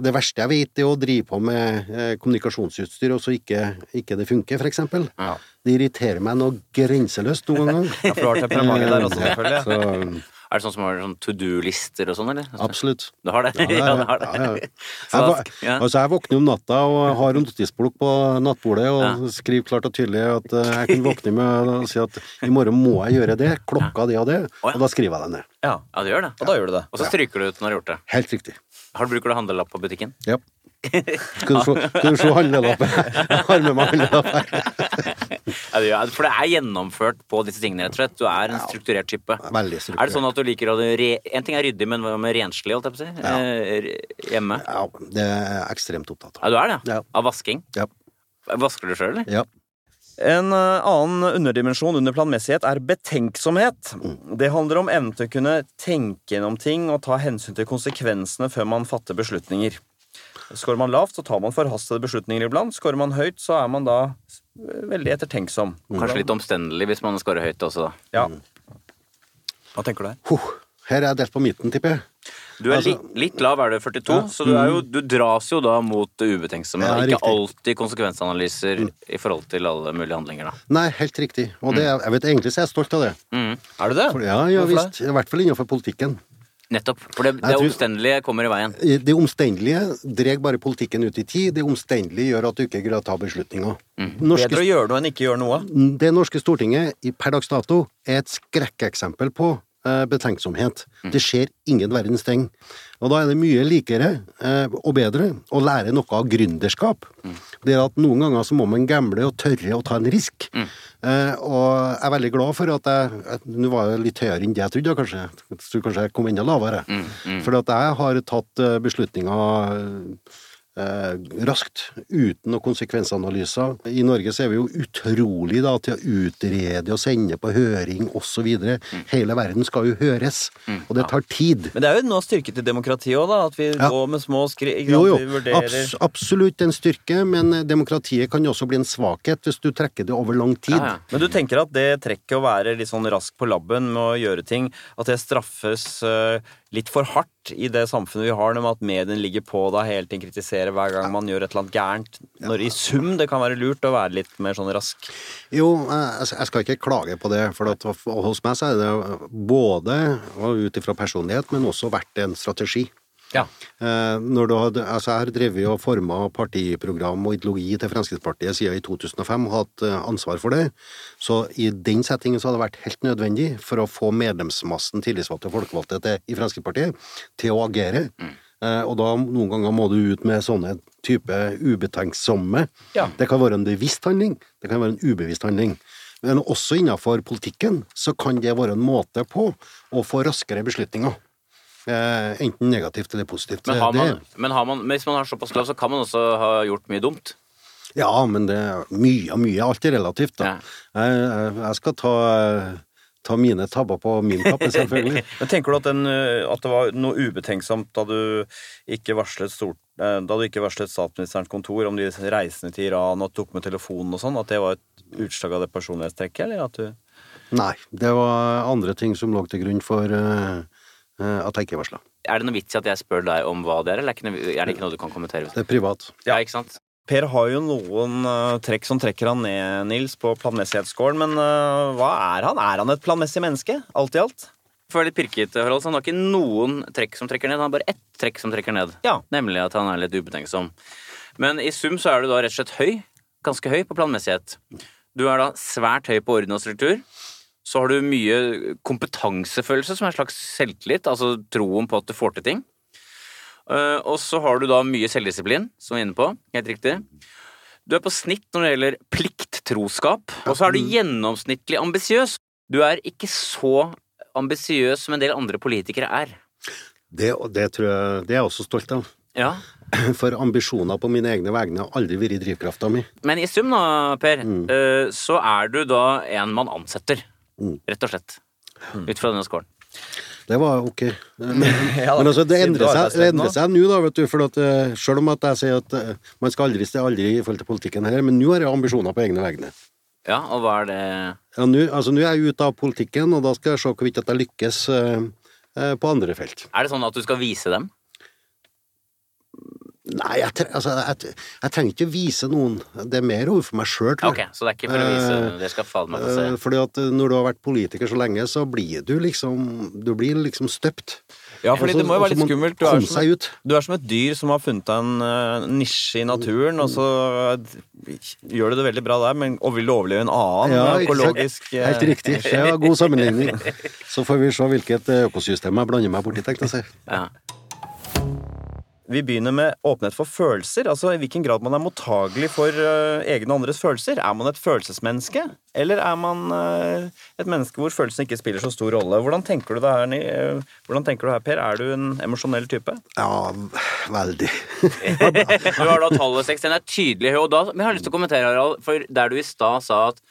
Det verste jeg vet, er å drive på med eh, kommunikasjonsutstyr, og så ikke, ikke det funker, for eksempel. Ja. Det irriterer meg noe grenseløst noen ganger. Ja, for du har temperamentet der også, selvfølgelig. Så, Er det sånn som har sånn to do-lister og sånn, eller? absolutt. Du har det? Ja, ja, det. ja, ja. Jeg, ja. altså, jeg våkner om natta og har en notisblokk på nattbordet og Ja. skriver klart og tydelig at eh, jeg kan våkne med å si at i morgen må jeg gjøre det, klokka det og det, og da skriver jeg det ned. Ja, Ja, du gjør det. og da gjør du det. Og så stryker du ut når du har gjort det. Helt riktig. Har du Bruker du handlelapp på butikken? Ja. Skal du se, skal du se handlelappen? Jeg har med meg handlelapp her. Ja, det gjør, for det er gjennomført på disse tingene, rett og slett. Du er en strukturert type. Veldig Er det sånn at du liker å re... En ting er ryddig, men hva med renslig, holdt jeg på å si? Eh, hjemme? Ja, det er jeg ekstremt opptatt av. Ja, du er det? Ja. Av vasking? Ja. Vasker du sjøl, eller? Ja. En eh, annen underdimensjon under planmessighet er betenksomhet. Det handler om evnen til å kunne tenke gjennom ting og ta hensyn til konsekvensene før man fatter beslutninger. Skårer man lavt, så tar man forhastede beslutninger iblant. Skårer man høyt, så er man da veldig ettertenksom. Kanskje litt omstendelig hvis man scorer høyt også, da. Ja. Hva tenker du her? Huh. Her er jeg delt på midten, tipper jeg. Du er Altså- litt, litt lav, er du 42, Ja. så du, er jo, du dras jo da mot det ubetenksomme. Ja, ikke riktig. alltid konsekvensanalyser i forhold til alle mulige handlinger, da. Nei, helt riktig. Og det, jeg vet egentlig så er jeg stolt av det. Mm. Er du det? For, ja, ja visst. I hvert fall innenfor politikken. Nettopp. For det, det tror- omstendelige kommer i veien. Det omstendelige drar bare politikken ut i tid. Det omstendelige gjør at du ikke greier å ta beslutninger. Norske, Bedre å gjøre noe enn ikke gjøre noe. det norske Stortinget per dags dato er et skrekkeksempel på eh, betenksomhet. Det skjer ingen verdens ting. Og da er det mye likere eh, og bedre å lære noe av gründerskap. Det er at noen ganger så må man gamble og tørre å ta en risk. Eh, og jeg er veldig glad for at jeg Nå var jeg litt høyere enn det jeg trodde, kanskje. Jeg tror kanskje jeg kom enda lavere. For at jeg har tatt eh, beslutninger eh, raskt, uten noen konsekvensanalyser. I Norge så er vi jo utrolig da, til å utrede og sende på høring osv. Hele verden skal jo høres, og det tar tid. Men det er jo noe styrke til demokratiet òg, da. At vi Ja. går med små skritt. Jo, jo, vurderer abs absolutt en styrke, men eh, demokratiet kan jo også bli en svakhet hvis du trekker det over lang tid. Ja, ja. Men du tenker at det trekket å være litt sånn rask på labben med å gjøre ting, at det straffes eh, litt for hardt i det samfunnet vi har, med at mediene ligger på deg hele tiden, kritiserer hver gang man gjør et eller annet gærent. Når i sum det kan være lurt å være litt mer sånn rask. Jo, jeg skal ikke klage på det, for at hos meg så er det både ut ifra personlighet, men også vært en strategi. Ja. Eh, når du hadde, altså jeg har drevet og forma partiprogram og ideologi til Fremskrittspartiet siden i 2005 og hatt eh, ansvar for det. Så i den settingen så har det vært helt nødvendig for å få medlemsmassen tillitsvalgte og folkevalgte til, i Fremskrittspartiet til å agere. Eh, og da noen ganger må du ut med sånne type ubetenksomme. Ja. Det kan være en bevisst handling, det kan være en ubevisst handling. Men også innenfor politikken så kan det være en måte på å få raskere beslutninger. Eh, enten negativt eller positivt. Men, har Det- men, har man, men hvis man har såpass lav, så kan man også ha gjort mye dumt. Ja, men det er mye og mye. Alt er relativt, da. Ja. Jeg, jeg- skal ta, ta mine tabber på min kappe, selvfølgelig. Men tenker du at, den, eh, at det var noe ubetenksomt da du ikke varslet stort eh, da du ikke varslet statsministerens kontor om de reisende til Iran og tok med telefonen og sånn, at det var et utslag av det personlighetstrekket, eller at du Nei, det var andre ting som lå til grunn for eh, at jeg ikke varsla. Er det noe vits i at jeg spør deg om hva det er, eller er, ikke noe, det ikke noe du kan kommentere? Det er privat. Ja, ikke sant? Per har jo noen eh, trekk som trekker han ned, Nils, på planmessighetsscoren, men uh, hva er han? Er han et planmessig menneske? Alt i alt? Før litt pirket, Harald, så han har ikke noen trekk som trekker ned. Han har bare ett trekk som trekker ned. Ja. Nemlig at han er litt ubetenksom. Men i sum så er du da rett og slett høy. Ganske høy på planmessighet. Du er da svært høy på orden og struktur. Så har du mye kompetansefølelse, som er en slags selvtillit, altså troen på at du får til ting. Eh, Og så har du da mye selvdisiplin, som vi er inne på. Helt riktig. Du er på snitt når det gjelder plikttroskap, og så er du gjennomsnittlig ambisiøs. Du er ikke så ambisiøs som en del andre politikere er. Det, det tror jeg det er jeg også stolt av. Ja. For ambisjoner på mine egne vegne har aldri vært drivkrafta mi. Men i sum da, Per, mm. så er du da en man ansetter. Mm. Rett og slett. Ut fra denne scoren. Det var ok. Men, Ja, men altså, det endrer er seg, det endrer seg nå, da, vet du. For at, eh, selv om at jeg sier at eh, man skal aldri stå aldri i forhold til politikken her, men nå har jeg ambisjoner på egne vegne. Ja, og hva er det Ja, nå altså, er jeg ute av politikken, og da skal jeg se hvorvidt jeg lykkes eh, eh, på andre felt. Er det sånn at du skal vise dem? Nei, jeg, tre altså, jeg, jeg trenger ikke vise noen. Det er mer overfor meg sjøl, tror Ok, Okay, Så det er ikke for å vise Det skal falle meg få se. Eh, Fordi at eh, når du har vært politiker så lenge, så blir du liksom Du blir liksom støpt. Ja, fordi det må jo være litt skummelt. Du er, som, du er som et dyr som har funnet en uh, nisje i naturen, og så gjør du det veldig bra der, men og vil du overleve en annen Ja, økologisk uh... Helt riktig. Det var god sammenligning. Så får vi se hvilket økosystem jeg blander meg borti, tenkte jeg å si. Ja. Vi begynner med åpenhet for følelser. Altså i hvilken grad man er mottagelig for uh, egne og andres følelser. Er man et følelsesmenneske, eller er man uh, et menneske hvor følelsene ikke spiller så stor rolle? Hvordan tenker du det her, Ni- eh, hvordan tenker du her, Per? Er du en emosjonell type? Ja, veldig. Du har da tallet seks. Den er tydelig høy. Og da men jeg har lyst til å kommentere, Harald, for der du i stad sa at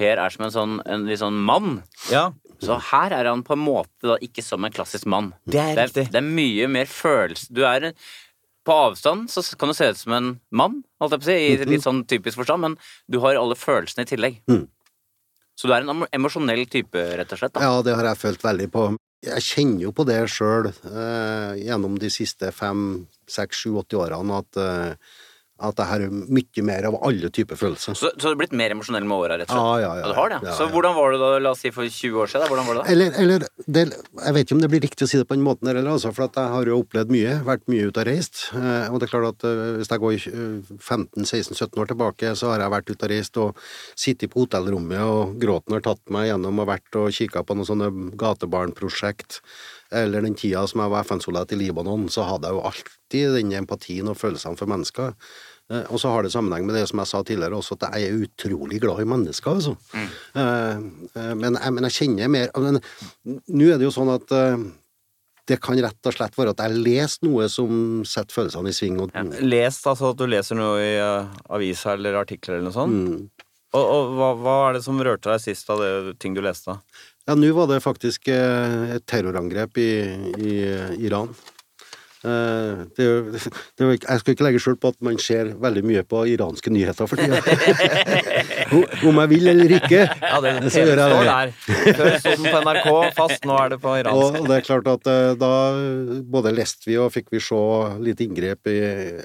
Per er som en sånn en litt sånn mann. Ja. Så her er han på en måte da ikke som en klassisk mann. Det er det, riktig. er, det er mye mer følelse Du er På avstand så kan du se ut som en mann, holdt jeg på å si, i litt sånn typisk forstand, men du har alle følelsene i tillegg. Mm. Så du er en emosjonell type, rett og slett. da. Ja, det har jeg følt veldig på. Jeg kjenner jo på det sjøl eh, gjennom de siste fem, seks, sju, åtti årene at, eh, at jeg har mye mer av alle typer følelser. Så, så du har blitt mer emosjonell med åra, rett og slett? Ja, ja, ja. du har det? Ja, så hvordan var det da, la oss si for 20 år siden? Hvordan var det da? Eller, eller det, jeg vet ikke om det blir riktig å si det på den måten, eller, altså, for jeg har jo opplevd mye, vært mye ute og reist. Eh, og det er klart at eh, hvis jeg går eh, 15-16-17 år tilbake, så har jeg vært ute og reist og sittet på hotellrommet, og gråten har tatt meg gjennom og vært og kikka på noen sånne gatebarnprosjekt. Eller den tida som jeg var FN-soldat i Libanon, så hadde jeg jo alltid den empatien og følelsene for mennesker. Eh, Og så har det sammenheng med det som jeg sa tidligere også, at jeg er utrolig glad i mennesker, altså. Eh, eh, men, jeg, men jeg kjenner mer Men nå er det jo sånn at det kan rett og slett være at jeg leser noe som setter følelsene i sving. Og, Lest, altså at du leser noe i uh, avisa eller artikler eller noe sånt. mm. Og, og hva, hva er det som rørte deg sist av det ting du leste? Ja, nå var det faktisk eh, et terrorangrep i, i Iran. Eh, det, det jeg skal ikke legge skjul på at man ser veldig mye på iranske nyheter for tida. Om jeg vil eller ikke. Ja, det Så gjør jeg det. der. Før sto den på NRK fast, nå er det på iransk. Og det er klart at eh, da både leste vi og fikk vi se litt inngrep i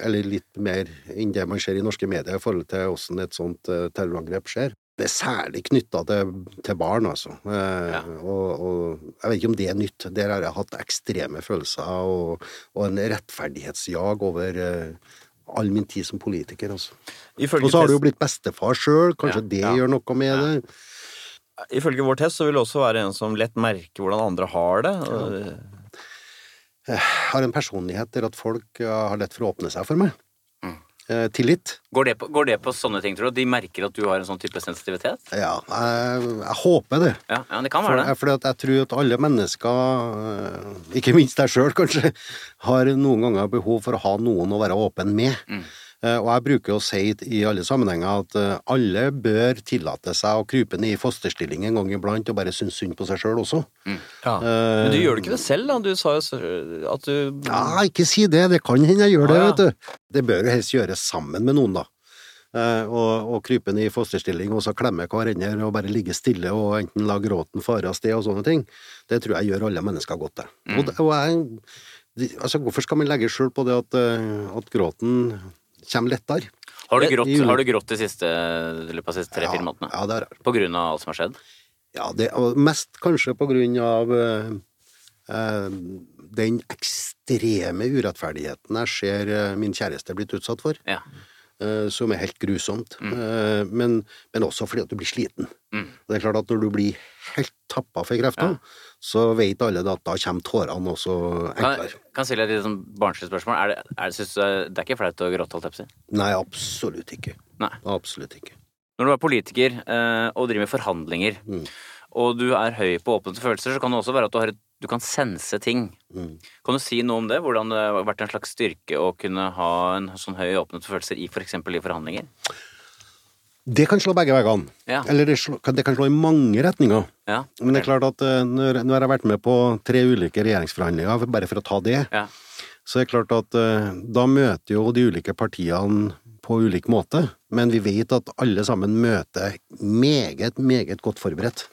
Eller litt mer enn det man ser i norske medier i forhold til hvordan et sånt eh, terrorangrep skjer. Det er særlig knytta til, til barn, altså. Eh, Ja. og, og jeg vet ikke om det er nytt. Der har jeg hatt ekstreme følelser og, og en rettferdighetsjag over eh, all min tid som politiker, altså. Ifølge, Og så har du jo blitt bestefar sjøl, kanskje Ja, det ja. gjør noe med det. ifølge vår test så vil det også være en som lett merker hvordan andre har det. Jeg har en personlighet der at folk eh, har lett for å åpne seg for meg. Eh, tillit. Går det, på, går det på sånne ting, tror du? De merker at du har en sånn type sensitivitet? Ja, jeg, jeg håper det. Ja, ja det kan For, være det. For at jeg tror at alle mennesker, eh, ikke minst deg sjøl kanskje, har noen ganger behov for å ha noen å være åpen med. Mm. Eh, Og jeg bruker å si i alle sammenhenger at eh, alle bør tillate seg å krype ned i fosterstilling en gang iblant og bare synes synd på seg sjøl også. Ja. Men du gjør det ikke det selv, da? Du sa jo at du Ja, ikke si det, det kan hende jeg gjør det, Ah, ja. vet du. Det bør jo helst gjøres sammen med noen, da. Eh, og, og krype ned i fosterstilling og så klemme hverandre og bare ligge stille og enten la gråten fare av sted og sånne ting. Det tror jeg gjør alle mennesker godt, det. Mm. Og, og jeg, altså, hvorfor skal man legge skjul på det at, at gråten kommer lettere? Har du grått, har du grått de siste, løpet av de siste tre-fire månedene? Ja, det har jeg. På grunn av alt som har skjedd? Ja, det, mest kanskje på grunn av eh, den ekstreme urettferdigheten jeg ser eh, min kjæreste blitt utsatt for. Ja. Eh, som er helt grusomt. Mm. men, men også fordi at du blir sliten. Mm. Det er klart at når du blir helt tappa for krefter, så vet alle at da kommer tårene også enklere. kan jeg stille et sånn barnslig spørsmål? Er det, er, det, synes det er ikke flaut å gråte, holdt jeg? Nei, absolutt ikke. Nei. Absolutt ikke. Når du er politiker eh, og driver med forhandlinger, Mm. og du er høy på åpne følelser, så kan det også være at du, har et, du kan sense ting. Mm. Kan du si noe om det? Hvordan det har vært en slags styrke å kunne ha en sånn høy åpnet følelser i f.eks. i forhandlinger? Det kan slå begge veggene. Ja. Eller det, slå, kan- det kan slå i mange retninger. Ja. Men det er klart at eh, når, når jeg har vært med på tre ulike regjeringsforhandlinger, bare for å ta det, Ja. så er det klart at eh, da møter jo de ulike partiene på ulik måte, men vi vet at alle sammen møter meget, meget godt forberedt.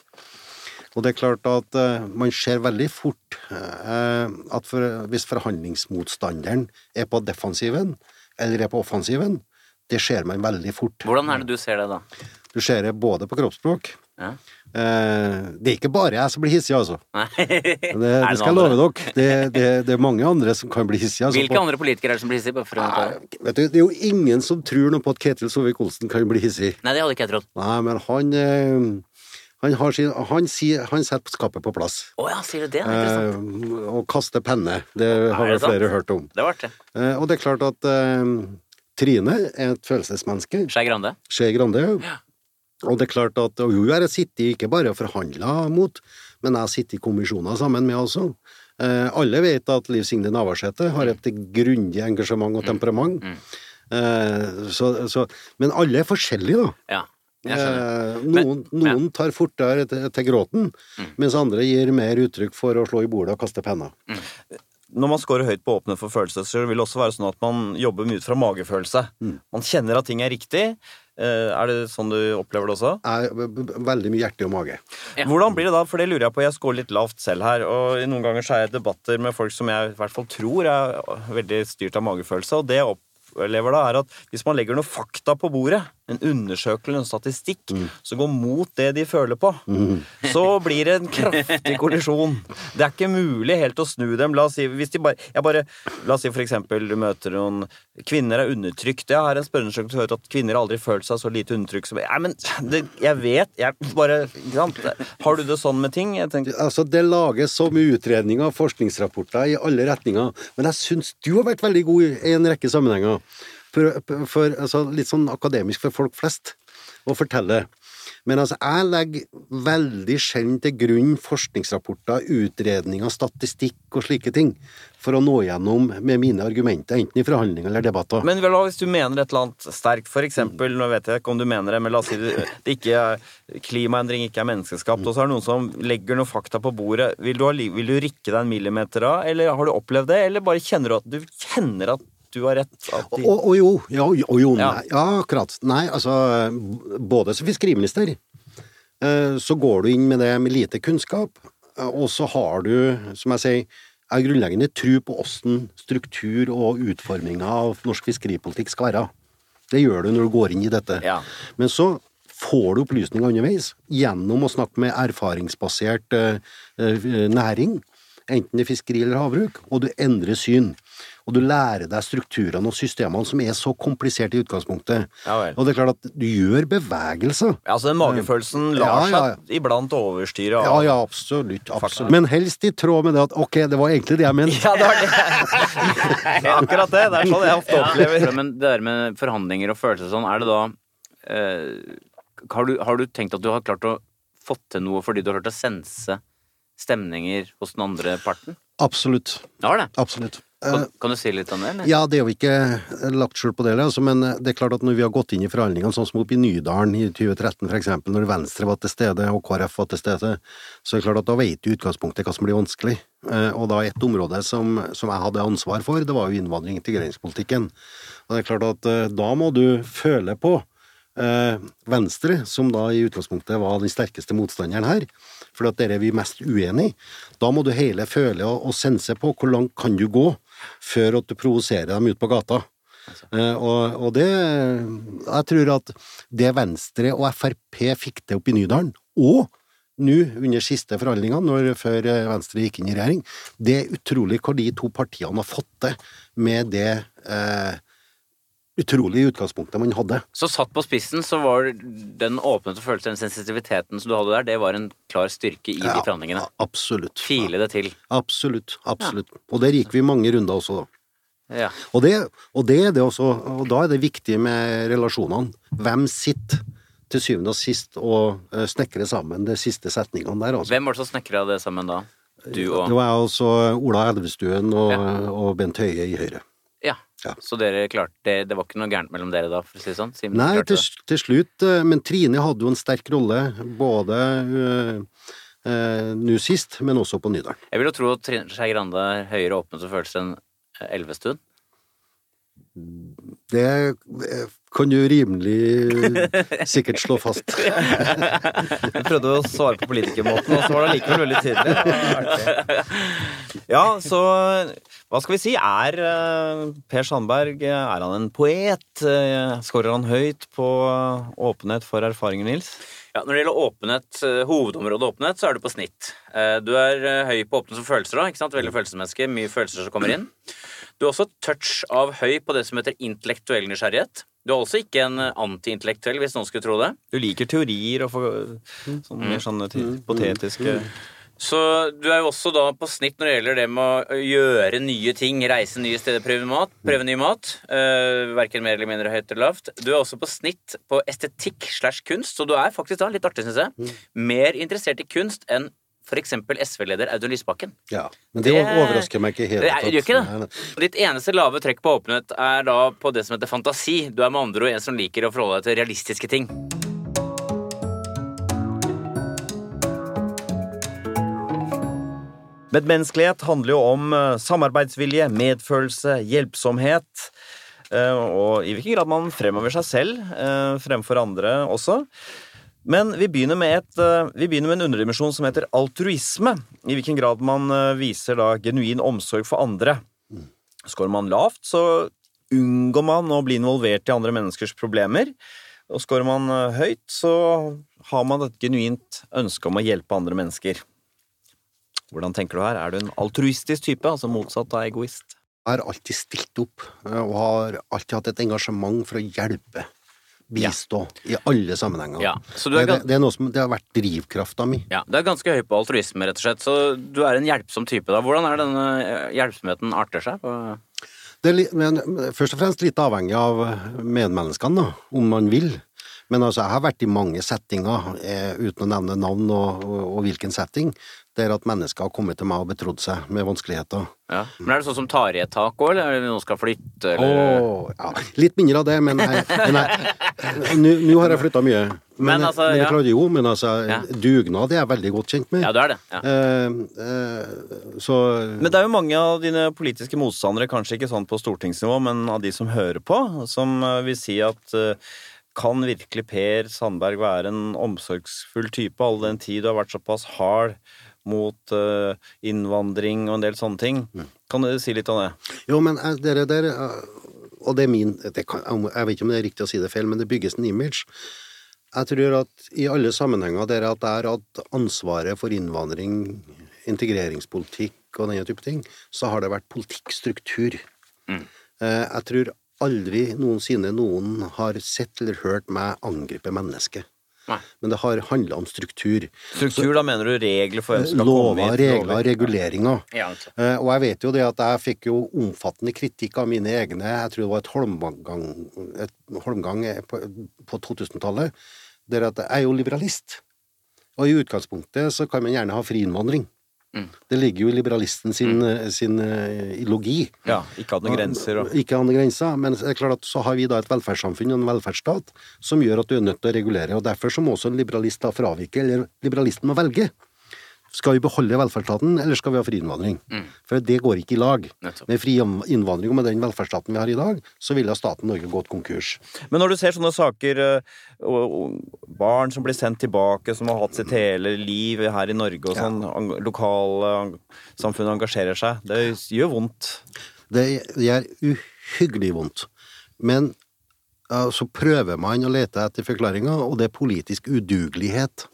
Og det er klart at uh, man ser veldig fort uh, at for, hvis forhandlingsmotstanderen er på defensiven, eller er på offensiven, det ser man veldig fort. Hvordan er det du ser det, da? Du ser det både på kroppsspråk Ja. eh, Det er ikke bare jeg som blir hissig, altså. Nei. Det, det skal jeg love dere. Det, det, det er mange andre som kan bli hissige. Altså, Hvilke andre politikere er det som blir hissige? Ta det. Du, det er jo ingen som tror noe på at Ketil Sovik-Olsen kan bli hissig. Nei, det hadde ikke jeg trodd. Nei, men han eh, han, har sin, han, sier, han setter skapet på plass. Å ja, sier du det? Det er interessant. Eh, og kaster penne. Det har vel flere hørt om. Det var det. Eh, og det er klart at eh, Trine er et følelsesmenneske. Skei Grande. Skei Grande. Og det er klart at og hun har jeg sittet ikke bare og forhandla mot, men jeg har sittet i kommisjoner sammen med også. Eh, alle vet at Liv Signe Navarsete har et grundig engasjement og temperament. Mm. Eh, så, så, men alle er forskjellige, da. Ja. Eh, noen, Men- noen tar fortere til, til gråten, Mm. mens andre gir mer uttrykk for å slå i bordet og kaste penner. Når man scorer høyt på åpne for følelser, vil det også være sånn at man jobber mye ut fra magefølelse. Man kjenner at ting er riktig. Eh, Er det sånn du opplever det også? B- veldig mye hjerte og mage. Ja. Hvordan blir det da? For det lurer jeg på. Jeg scorer litt lavt selv her. Og noen ganger så er jeg i debatter med folk som jeg i hvert fall tror er veldig styrt av magefølelse. Og det jeg opplever da, er at hvis man legger noe fakta på bordet, en undersøkelse en statistikk, som går mot det de føler på, så blir det en kraftig kollisjon. Det er ikke mulig helt å snu dem. La oss si, hvis de bare, jeg bare, la oss si for eksempel du møter noen Kvinner er undertrykt. Jeg har en spørreundersøkelse hørt at kvinner aldri følt seg så lite undertrykt som Nei, men det, jeg vet jeg bare, ikke sant? Har du det sånn med ting? Altså, Det lages så mye utredninger og forskningsrapporter i alle retninger, men jeg syns du har vært veldig god i en rekke sammenhenger. For, for altså, Litt sånn akademisk for folk flest å fortelle. Men altså, jeg legger veldig sjelden til grunn forskningsrapporter, utredninger, statistikk og slike ting for å nå gjennom med mine argumenter, enten i forhandlinger eller debatter. Men vel, hvis du mener et eller annet sterkt, for eksempel, nå vet jeg ikke om du mener det, men la oss si det, ikke er klimaendring ikke er menneskeskapt, og så er det noen som legger noen fakta på bordet. Vil du, ha vil du rikke deg en millimeter av, eller har du opplevd det, eller bare kjenner du at du kjenner at du har rett? At de, Og, og jo, ja, og jo, nei, ja, akkurat. Nei, altså, både som fiskeriminister, eh, så går du inn med det med lite kunnskap, eh, og så har du, som jeg sier, jeg grunnleggende tro på åssen struktur og utforminga av norsk fiskeripolitikk skal være. Det gjør du når du går inn i dette. Ja. Men så får du opplysninger underveis gjennom å snakke med erfaringsbasert eh, næring, enten det er fiskeri eller havbruk, og du endrer syn. Og du lærer deg strukturene og systemene som er så kompliserte i utgangspunktet. Ja vel. Og det er klart at du gjør bevegelser. Ja, altså den magefølelsen lar Ja, ja, ja. seg iblant overstyre Ja, av ja, absolutt. absolutt. Men helst i tråd med det at ok, det var egentlig det jeg mente. Ja, det var det. Akkurat det. Det er sånn jeg ofte opplever. Men det der med forhandlinger og følelser sånn, er det da eh, har, du, har du tenkt at du har klart å fått til noe fordi du har klart å sense stemninger hos den andre parten? Absolutt. Ja, det? Absolutt. Eh, Kan, kan du si litt om det, eller? Ja, det er jo ikke lagt skjul på det, altså, men det er klart at når vi har gått inn i forhandlingene, sånn som oppe i Nydalen i 2013 for eksempel, når Venstre var til stede og KrF var til stede, så er det klart at da vet du i utgangspunktet hva som blir vanskelig. Eh, Og da et område som, som jeg hadde ansvar for, det var jo innvandring- og integreringspolitikken. Og det er klart at eh, da må du føle på eh, Venstre, som da i utgangspunktet var den sterkeste motstanderen her, for at dere er vi mest uenig i. Da må du hele føle og, og sense på hvor langt kan du gå før at du provoserer dem ut på gata. Altså. og, og det Jeg tror at det Venstre og Frp fikk til oppe i Nydalen, og nå under siste forhandlingene, når, før eh, Venstre gikk inn i regjering, det er utrolig hva de to partiene har fått til med det eh, utrolige utgangspunktet man hadde. Så satt på spissen, så var den åpne og følelsen, den sensitiviteten som du hadde der, det var en klar styrke i de Ja, forhandlingene. Absolutt. File det til. Absolutt. Absolutt. Og der gikk vi mange runder også, da. Ja. Og det, og det er det også, og da er det viktig med relasjonene. Hvem sitter til syvende og sist og eh, snekrer sammen de siste setningene der, altså. Hvem var det som snekra det sammen da? Du og Det var altså Ola Elvestuen og, Ja. og Bent Høie i Høyre. Ja. Ja. Så dere klarte det, det var ikke noe gærent mellom dere da, for å si det sånn? Simen, Nei, til, til slutt, eh, men Trine hadde jo en sterk rolle, både eh, eh, nå sist, men også på Nydalen. Jeg vil jo tro at Trine Skei Grande er høyere åpnet og følelser enn Elvestuen. Det kan du rimelig sikkert slå fast. Du prøvde å svare på politikermåten, og så var det likevel veldig tydelig. Ja, så hva skal vi si? Er eh, Per Sandberg er han en poet? Eh, Skårer han høyt på åpenhet for erfaringer, Nils? Ja, Når det gjelder åpenhet, eh, hovedområdet åpenhet, så er du på snitt. Eh, Du er eh, høy på åpne som følelser òg. Veldig følelsesmenneske. Mye følelser som kommer inn. Du er også touch av høy på det som heter intellektuell nysgjerrighet. Du er også ikke en eh, antiintellektuell, hvis noen skulle tro det. Du liker teorier og sånne mer sånne hypotetiske Så du er jo også da på snitt når det gjelder det med å gjøre nye ting, reise nye steder, prøve, mat, prøve ny mat. Uh, verken mer eller mindre høyt eller lavt. Du er også på snitt på estetikk slash kunst, så du er faktisk da, litt artig, syns jeg, mer interessert i kunst enn f.eks. SV-leder Audun Lysbakken. Ja, Men det, Det- overrasker meg ikke helt. Det er- gjør ikke det. Ditt eneste lave trekk på åpenhet er da på det som heter fantasi. Du er med andre ord en som liker å forholde deg til realistiske ting. Medmenneskelighet handler jo om eh, samarbeidsvilje, medfølelse, hjelpsomhet. eh, Og i hvilken grad man fremover seg selv eh, fremfor andre også. Men vi begynner, et, eh, vi begynner med en underdimensjon som heter altruisme. I hvilken grad man eh, viser da genuin omsorg for andre. Skårer man lavt, så unngår man å bli involvert i andre menneskers problemer. Og skårer man eh, høyt, så har man et genuint ønske om å hjelpe andre mennesker. Hvordan tenker du her? Er du en altruistisk type, altså motsatt av egoist? Jeg har alltid stilt opp, og har alltid hatt et engasjement for å hjelpe, bistå, i alle sammenhenger. Ja, det, det, det er noe som det har vært drivkrafta mi. Ja, Du er ganske høy på altruisme, rett og slett. Så du er en hjelpsom type. da. Hvordan er denne eh, hjelpsomheten arter seg? Det er, men, først og fremst litt avhengig av medmenneskene, da, om man vil. Men altså, jeg har vært i mange settinger, eh, uten å nevne navn og, og, og hvilken setting, der at mennesker har kommet til meg og betrodd seg med vanskeligheter. Ja. Men Er det sånn som tar i et tak òg, eller er det noen skal flytte? Eller? Åh, ja. Litt mindre av det, men nei, nå har jeg flytta mye. Men, Men altså, men jeg ja. klarer jo, men altså, Ja. dugnad er jeg veldig godt kjent med. Ja, du er det. Ja. Eh, eh, så Men det er jo mange av dine politiske motstandere, kanskje ikke sånn på stortingsnivå, men av de som hører på, som eh, vil si at eh, kan virkelig Per Sandberg være en omsorgsfull type, all den tid du har vært såpass hard mot uh, innvandring og en del sånne ting? Kan du si litt om det? Jo, men eh, dere der eh, Og det er min det kan, Jeg vet ikke om det er riktig å si det feil, men det bygges en image. Jeg tror at i alle sammenhenger der at jeg har hatt ansvaret for innvandring, integreringspolitikk og denne type ting, så har det vært politikkstruktur. Mm. Eh, Jeg tror aldri noensinne noen har sett eller hørt meg angripe mennesket. Nei. Men det har handla om struktur. Struktur, da mener du regler for hvem som skal komme Lover, hit? regler, lover? reguleringer. Ja, altså. Eh, og jeg vet jo det at jeg fikk jo omfattende kritikk av mine egne Jeg tror det var et holmgang, et holmgang på, på 2000-tallet. Der at jeg er jo liberalist. Og i utgangspunktet så kan man gjerne ha fri innvandring. Mm. Det ligger jo i liberalisten sin, mm. sin eh, ideologi. Ja, ikke ha noen grenser og Ikke noen grenser, men det er klart at så har vi da et velferdssamfunn og en velferdsstat som gjør at du er nødt til å regulere, og derfor så må også en liberalist da fravike, eller liberalisten må velge. Skal vi beholde velferdsstaten, eller skal vi ha fri innvandring? Mm. For det går ikke i lag. Nettopp. Med fri innvandring og med den velferdsstaten vi har i dag, så ville staten Norge gått konkurs. Men når du ser sånne saker, eh, barn som blir sendt tilbake, som har hatt sitt hele liv her i Norge, og sånn, ja. lokalsamfunnet engasjerer seg, det gjør vondt. Det gjør uhyggelig vondt. Men ja, så prøver man å lete etter forklaringer, og det er politisk udugelighet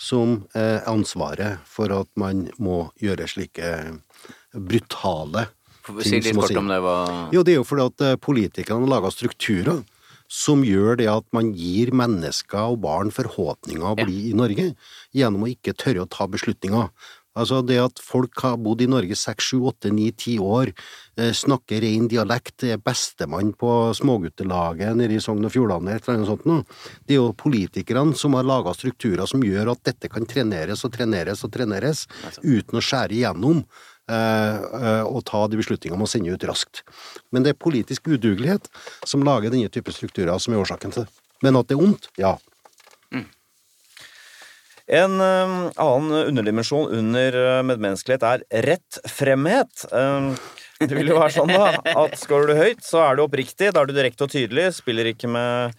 som er ansvaret for at man må gjøre slike brutale Si litt kort om det. Hva... Jo, det er jo fordi at eh, politikerne har laga strukturer som gjør det at man gir mennesker og barn forhåpninger å Ja. bli i Norge, gjennom å ikke tørre å ta beslutninger. Altså det at folk har bodd i Norge seks, sju, åtte, ni, ti år, eh, snakker ren dialekt, er bestemann på småguttelaget nede i Sogn og Fjordane, eller noe sånt noe. Det er jo politikerne som har laga strukturer som gjør at dette kan treneres og treneres og treneres, uten å skjære igjennom eh, eh, og ta de beslutningene om å sende ut raskt. Men det er politisk udugelighet som lager denne type strukturer som er årsaken til det. Men at det er ondt, ja. En eh, annen underdimensjon under eh, medmenneskelighet er rettfremhet. Eh, Det vil jo være sånn, da, at scorer du høyt, så er du oppriktig. Da er du direkte og tydelig. Spiller ikke med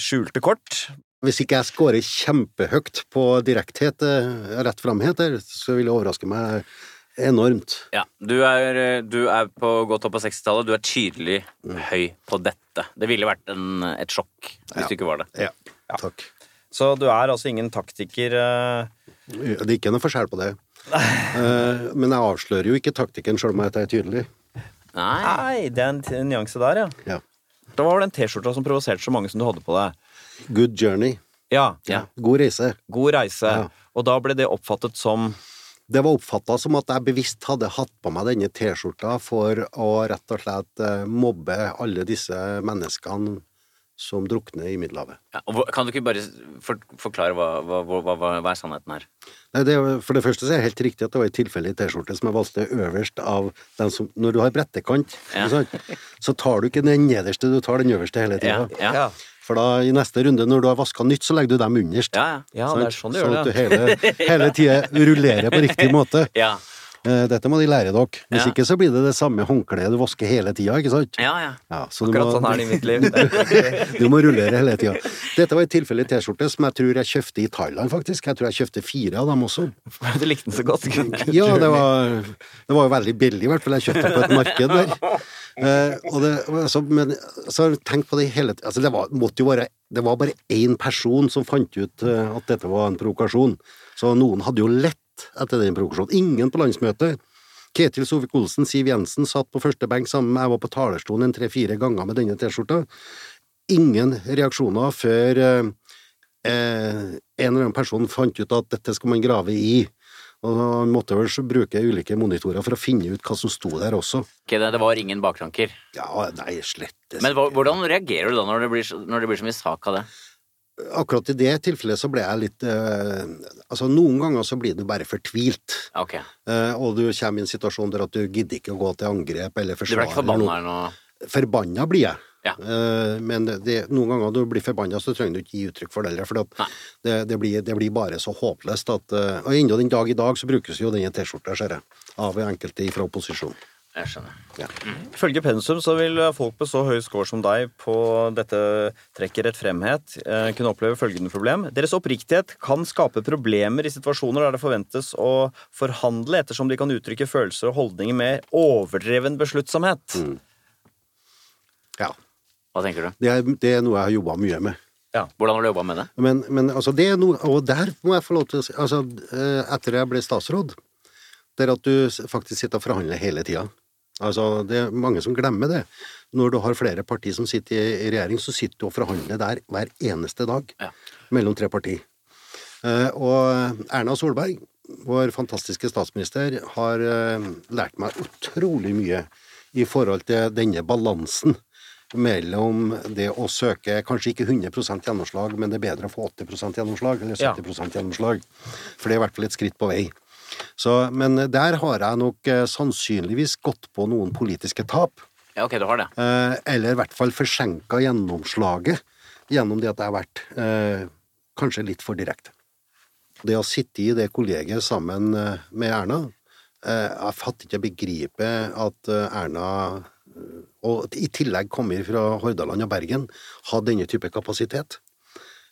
skjulte kort. Hvis ikke jeg scorer kjempehøyt på direkthet, eh, rett framhet så vil det overraske meg enormt. Ja, du er, eh, du er på godt opp på 60-tallet. Du er tydelig høy på dette. Det ville vært en, et sjokk hvis Ja. du ikke var det. Ja, takk. Så du er altså ingen taktiker. eh, Det er ikke noe forskjell på det. Eh, Men jeg avslører jo ikke taktikken, sjøl om jeg er tydelig. Nei. Nei, det er en nyanse der, ja. Ja. Da var det den T-skjorta som provoserte så mange som du hadde på deg. Good journey. Ja. Ja. God reise. God reise. Ja. Og da ble det oppfattet som Det var oppfatta som at jeg bevisst hadde hatt på meg denne T-skjorta for å rett og slett eh, mobbe alle disse menneskene som drukner i Middelhavet. Ja, og kan du ikke bare for, forklare hva, hva, hva, hva, hva er sannheten her? Nei, det, er- for det første så er det helt riktig at det var en tilfeldig T-skjorte som jeg valgte øverst av den som Når du har brettekant, Ja. sant, så tar du ikke den nederste, du tar den øverste hele Ja, tida. ja. For da i neste runde, når du har vaska nytt, så legger du dem underst. Ja, ja. Ja, det er sånn du gjør Sånn at du hele, hele tida rullerer på riktig måte. Ja, Dette må de lære dere. Hvis Ja. ikke så blir det det samme håndkleet du vasker hele tida, ikke sant? ja. ja. Ja, så Akkurat må, sånn er det i mitt liv. du må rullere hele tida. Dette var et tilfelle T-skjorte som jeg tror jeg kjøpte i Thailand, faktisk. Jeg tror jeg kjøpte fire av dem også. Du likte den så godt. Ja, det var, det var jo veldig billig, i hvert fall. Jeg kjøpte den på et marked der. Eh, og det, altså, men så har jeg tenkt på det hele altså, det, var, måtte jo være, det var bare én person som fant ut eh, at dette var en provokasjon. Så noen hadde jo lett etter den provokasjonen. Ingen på landsmøtet. Ketil Sovik-Olsen, Siv Jensen satt på første benk sammen med Jeg var på talerstolen en tre-fire ganger med denne T-skjorta. Ingen reaksjoner før eh, eh, en eller annen person fant ut at dette skal man grave i. Og han måtte vel bruke ulike monitorer for å finne ut hva som sto der også. Okay, det, var ingen baktanker. Ja, nei, slett Men hva- hvordan reagerer du da når det blir, når det blir så mye sak av det? Akkurat i det tilfellet så ble jeg litt eh, Altså, noen ganger så blir du bare fortvilt. Okay. Eh, og du kommer i en situasjon der at du gidder ikke å gå til angrep eller forsvare Du ble ikke noe? Forbanna blir jeg. Ja. Eh, men det, noen ganger når du blir forbanna, så trenger du ikke gi uttrykk for det heller. For det, det, blir, det blir bare så håpløst at eh, Og ennå den dag i dag så brukes jo denne T-skjorta, ser jeg, av enkelte fra opposisjonen. Jeg skjønner. Ja. Ifølge pensum så vil folk med så høy score som deg på dette trekket rettfremhet eh, kunne oppleve følgende problem. Deres oppriktighet kan skape problemer i situasjoner der det forventes å forhandle ettersom de kan uttrykke følelser og holdninger med overdreven besluttsomhet. ja. Hva tenker du? Det er, det er noe jeg har jobba mye med. Hvordan har du jobba med det? Men, men altså, det er noe Og der må jeg få lov til å si altså, eh, Etter jeg ble statsråd, det er at du faktisk sitter og forhandler hele tida. Altså, det er mange som glemmer det. Når du har flere partier som sitter i regjering, så sitter du og forhandler der hver eneste dag Ja. mellom tre partier. Eh, Og Erna Solberg, vår fantastiske statsminister, har eh, lært meg utrolig mye i forhold til denne balansen mellom det å søke kanskje ikke 100% gjennomslag, men det er bedre å få 80% gjennomslag, eller 70% gjennomslag. For det er i hvert fall et skritt på vei. Så, men der har jeg nok eh, sannsynligvis gått på noen politiske tap. Ja, ok, du har det. Eh, eller i hvert fall forsenka gjennomslaget gjennom det at jeg har vært eh, kanskje litt for direkte. Det å sitte i det kollegiet sammen eh, med Erna eh, Jeg fatter ikke å begripe at Erna og i tillegg kommer fra Hordaland og Bergen, har denne type kapasitet.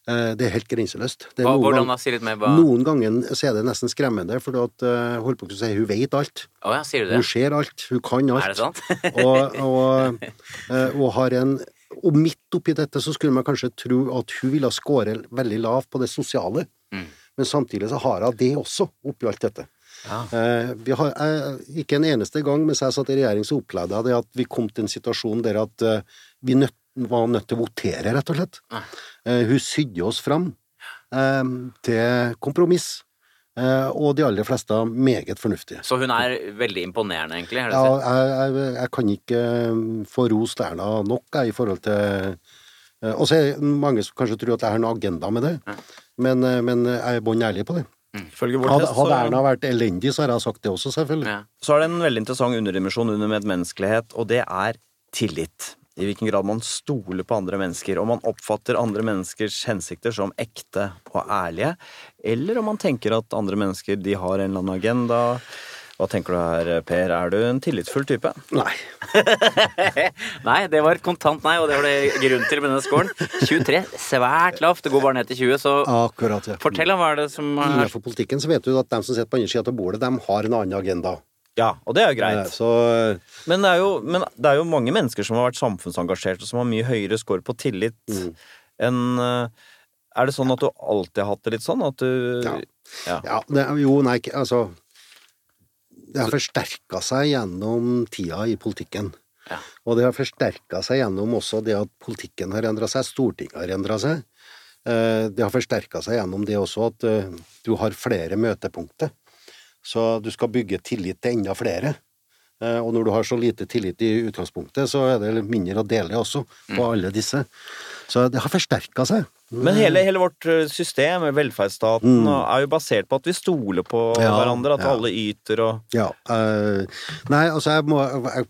Eh, Det er helt grenseløst. Det er Hva, noen gang-? Si mer Noen ganger så er det nesten skremmende, for at, eh, holdt på å si, hun vet alt. Oh, ja, sier du det? Hun ser alt, hun kan alt. Er det sant? og, og, eh, og har en Og midt oppi dette så skulle man kanskje tro at hun ville score veldig lavt på det sosiale, Mm. men samtidig så har hun det også oppi alt dette. Ja. Eh, vi har, eh, ikke en eneste gang mens jeg satt i regjering, så opplevde jeg det at vi kom til en situasjon der at eh, vi nødt, var nødt til å votere, rett og slett. Eh, hun sydde oss fram eh, til kompromiss, eh, og de aller fleste meget fornuftige. Så hun er veldig imponerende, egentlig? Ja, jeg, jeg, jeg kan ikke få rost Erna nok jeg, i forhold til Og så er det mange som kanskje tror at jeg har noen agenda med det, men, men jeg er bånn ærlig på det. Mm. Hadde, hadde Erna vært elendig, så har jeg sagt det også, selvfølgelig. Ja. så er det en veldig interessant underdimensjon under medmenneskelighet, og det er tillit. I hvilken grad man stoler på andre mennesker, om man oppfatter andre menneskers hensikter som ekte og ærlige, eller om man tenker at andre mennesker de har en eller annen agenda, Hva tenker du her, Per? Er du en tillitsfull type? Nei. Nei, det var et kontant nei, og det var det grunn til med denne scoren. 23, svært lavt. Det går bare ned til 20, så Akkurat, ja. fortell om hva er det som er Innenfor politikken så vet du at de som sitter på andre sida av bordet, de har en annen agenda. Ja, og det er jo Eh, greit. Så Men det, er jo, men det er jo mange mennesker som har vært samfunnsengasjert, og som har mye høyere score på tillit enn eh, Er det sånn at du alltid har hatt det litt sånn? At du Ja. Ja. Ja, det, jo, nei, ikke- altså Det har forsterka seg gjennom tida i politikken. Ja. Og det har forsterka seg gjennom også det at politikken har endra seg, Stortinget har endra seg. Eh, Det har forsterka seg gjennom det også at eh, du har flere møtepunkter. Så du skal bygge tillit til enda flere. Eh, Og når du har så lite tillit i utgangspunktet, så er det litt mindre å dele også på Mm. alle disse. Så det har forsterka seg. Men hele, hele vårt eh, system, velferdsstaten, er jo basert på at vi stoler på Mm. Ja, hverandre, at ja. alle yter og Ja. Uh, nei, altså jeg må jeg,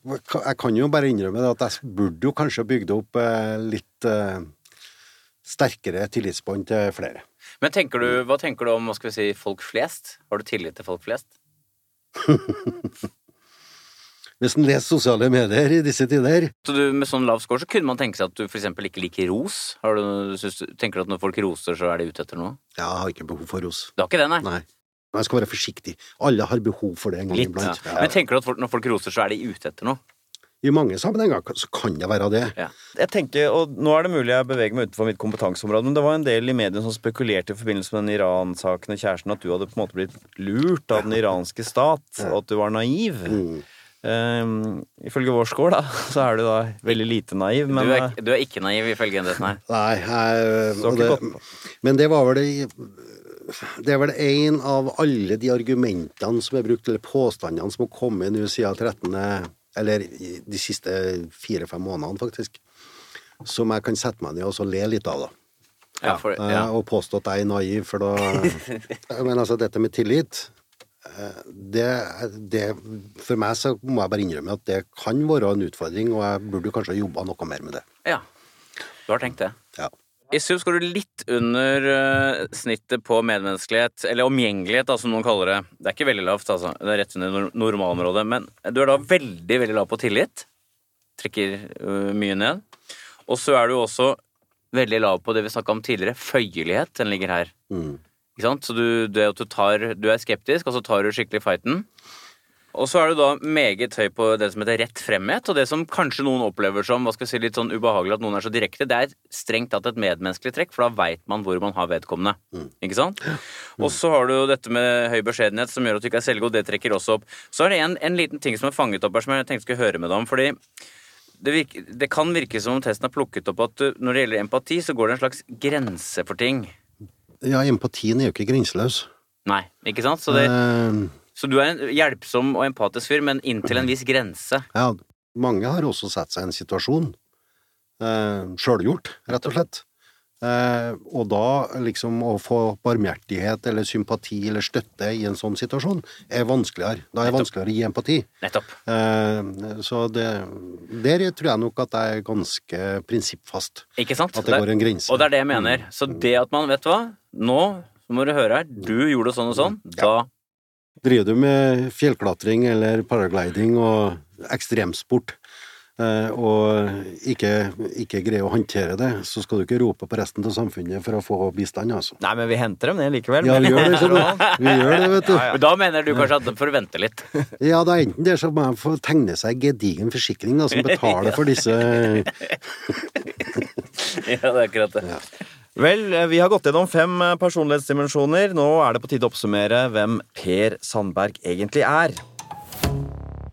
jeg kan jo bare innrømme at jeg burde jo kanskje bygd opp litt uh, sterkere tillitsbånd til flere. Men tenker du, hva tenker du om hva skal vi si, folk flest? Har du tillit til folk flest? Hvis en leser sosiale medier i disse tider Så du, Med sånn lav score så kunne man tenke seg at du eksempel ikke liker ros. Har du, synes, tenker du at når folk roser, så er de ute etter noe? Ja, jeg har ikke behov for ros. Du har ikke det, nei? Nei. Men jeg skal være forsiktig. Alle har behov for det en gang Litt, iblant. Ja. Men tenker du at folk, når folk roser, så er de ute etter noe? I mange sammenhenger så kan det være det. Ja. Jeg tenker, og Nå er det mulig jeg beveger meg utenfor mitt kompetanseområde, men det var en del i mediene som spekulerte i forbindelse med den Iran-saken og kjæresten at du hadde på en måte blitt lurt av den iranske stat, og at du var naiv. Mm. Um, ifølge vår skål, da, så er du da veldig lite naiv, men du, er, eh, du er ikke naiv, ifølge enheten her. Nei, jeg, og det, men det var vel det Det er vel en av alle de argumentene som er brukt, eller påstandene som har kommet nå siden 13. Eller de siste fire-fem månedene, faktisk. Som jeg kan sette meg ned og så le litt av, da. Ja, for, Eh, ja. Og påstå at jeg er naiv, for da Men altså, dette med tillit eh, det, det, For meg så må jeg bare innrømme at det kan være en utfordring, og jeg burde kanskje jobba noe mer med det. ja. Du har tenkt det. Ja. I sum skal du litt under eh, snittet på medmenneskelighet, eller omgjengelighet, da, som noen kaller det. Det er ikke veldig lavt, altså. Det er rett under normalområdet. Men du er da veldig, veldig lav på tillit. Trekker øh, mye ned. Og så er du også veldig lav på det vi snakka om tidligere, føyelighet. Den ligger her. Mm. Ikke sant? Så du, du, er, du, tar, du er skeptisk, og så tar du skikkelig fighten. Og så er du da meget høy på det som heter rett fremhet, og det som kanskje noen opplever som hva skal jeg si, litt sånn ubehagelig at noen er så direkte, det er strengt tatt et medmenneskelig trekk, for da veit man hvor man har vedkommende. Ikke sant? Og så har du jo dette med høy beskjedenhet som gjør at du ikke er selvgod, det trekker også opp. Så er det en, en liten ting som er fanget opp her, som jeg tenkte skulle høre med deg om, fordi det, virker, det kan virke som om testen har plukket opp at du, når det gjelder empati, så går det en slags grense for ting. Ja, empatien er jo ikke grenseløs. Nei, ikke sant? Så det, Eh, Så du er en hjelpsom og empatisk fyr, men inntil en viss grense. ja, mange har også satt seg i en situasjon. Eh, Sjølgjort, rett og slett. Eh, og da liksom å få barmhjertighet eller sympati eller støtte i en sånn situasjon er vanskeligere. Da er det vanskeligere å gi empati. Nettopp. Eh, så det, der tror jeg nok at jeg er ganske prinsippfast. Ikke sant? At det går en grense. Og det er det jeg mener. Så det at man, vet du hva, nå må du høre her, du gjorde sånn og sånn, da Driver du med fjellklatring eller paragliding og ekstremsport, eh, og ikke, ikke greier å håndtere det, så skal du ikke rope på resten av samfunnet for å få bistand, altså. Nei, men vi henter dem ned likevel. Ja, vi gjør det, sånn. Vi gjør det, vet du. Ja, ja. Da mener du kanskje at de får vente litt. Ja, da enten det, så må de få tegne seg gedigen forsikring da, som betaler for disse ja, det er akkurat det. Vel, eh, vi har gått gjennom fem eh, personlighetsdimensjoner. Nå er det på tide å oppsummere hvem Per Sandberg egentlig er.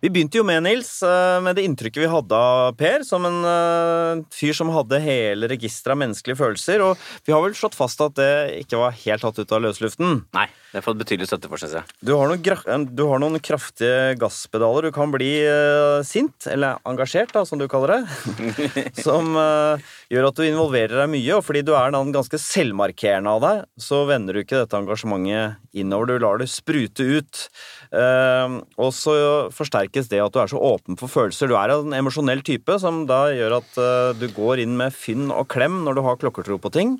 Vi begynte jo med, Nils, eh, med det inntrykket vi hadde av Per som en fyr som hadde hele registeret av menneskelige følelser, og vi har vel slått fast at det ikke var helt tatt ut av løsluften. Nei, det har fått betydelig støtte for, synes jeg. Du har noen, du har noen kraftige gasspedaler. Du kan bli sint, eller engasjert, da, som du kaller det. som gjør at du involverer deg mye, og fordi du er ganske selvmarkerende av deg, så vender du ikke dette engasjementet innover. Du lar det sprute ut. Eh, og så forsterkes det at du er så åpen for følelser. Du er en emosjonell type, som da gjør at eh, du går inn med fynn og klem når du har klokkertro på ting.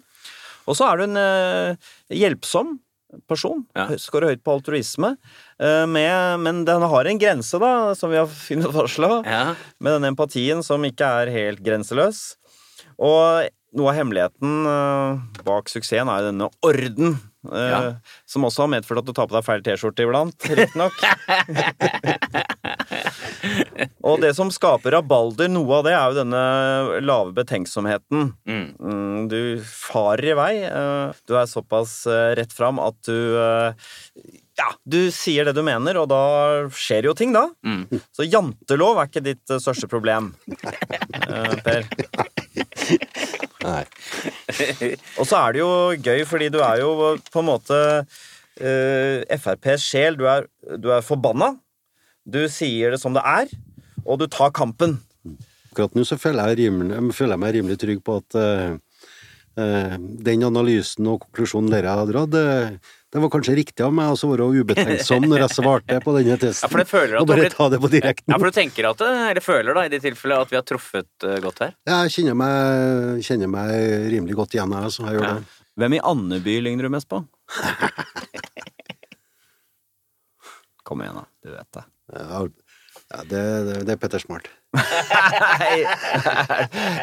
Og så er du en eh, hjelpsom, person. Ja. Skårer høyt på altruisme. eh, Med, men den har en grense, da, som vi har funnet fastslå. Ja. Med den empatien som ikke er helt grenseløs. Og noe av hemmeligheten eh, bak suksessen er jo denne orden. eh, Ja. Som også har medført at du tar på deg feil T-skjorte iblant, riktignok. og det som skaper rabalder, noe av det, er jo denne lave betenksomheten. Mm. Mm, Du farer i vei. eh, Du er såpass rett fram at du Ja, du sier det du mener, og da skjer jo ting, da. Mm. Så jantelov er ikke ditt største problem, Per. Nei. Og så er det jo gøy, fordi du er jo på en måte uh, FrPs sjel. Du er, du er forbanna. Du sier det som det er, og du tar kampen. Akkurat nå så føler jeg, rimelig, føler jeg meg rimelig trygg på at uh, uh, den analysen og konklusjonen dere har dratt, det, det var kanskje riktig av meg å være ubetenksom når jeg svarte på denne testen. Ja, for det føler at og du har bare ta det på direkten. Ja, for du tenker at det, eller føler da, i det tilfellet, at vi har truffet eh, godt her? Jeg kjenner meg, kjenner meg rimelig godt igjen, jeg, som jeg gjør Ja. det. Hvem i Andeby ligner du mest på? Kom igjen, da. Du vet det. Ja, ja, det, det, det er Petter Smart. Nei,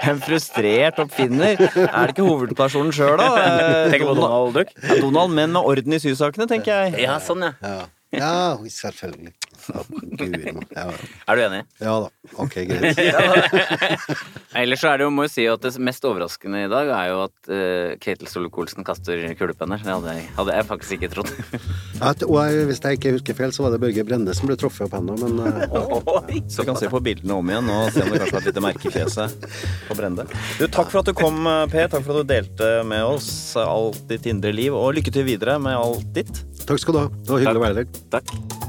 en frustrert oppfinner. Er det ikke hovedpersonen sjøl, da? Tenk Tenker på Donald Duck? Ja, Donald, men med orden i sysakene, tenker jeg. Ja, sånn, ja. Ja, ja selvfølgelig. Ja, Guri meg. Ja, Er du enig? ja da. Ok, greit. Ellers så er det jo, må jeg si at det mest overraskende i dag er jo at uh, Ketil Solvik-Olsen kaster kulepenner. Det hadde jeg, hadde jeg faktisk ikke trodd. At, og jeg, hvis jeg ikke husker feil, så var det Børge Brende som ble truffet opp ennå, men eh, Så vi kan se på bildene om igjen og se om det kanskje var et lite merke i fjeset på Brende. Du, Takk for at du kom, Per. Takk for at du delte med oss alt ditt indre liv. Og lykke til videre med alt ditt. takk skal du ha. Det var hyggelig å være der. Takk.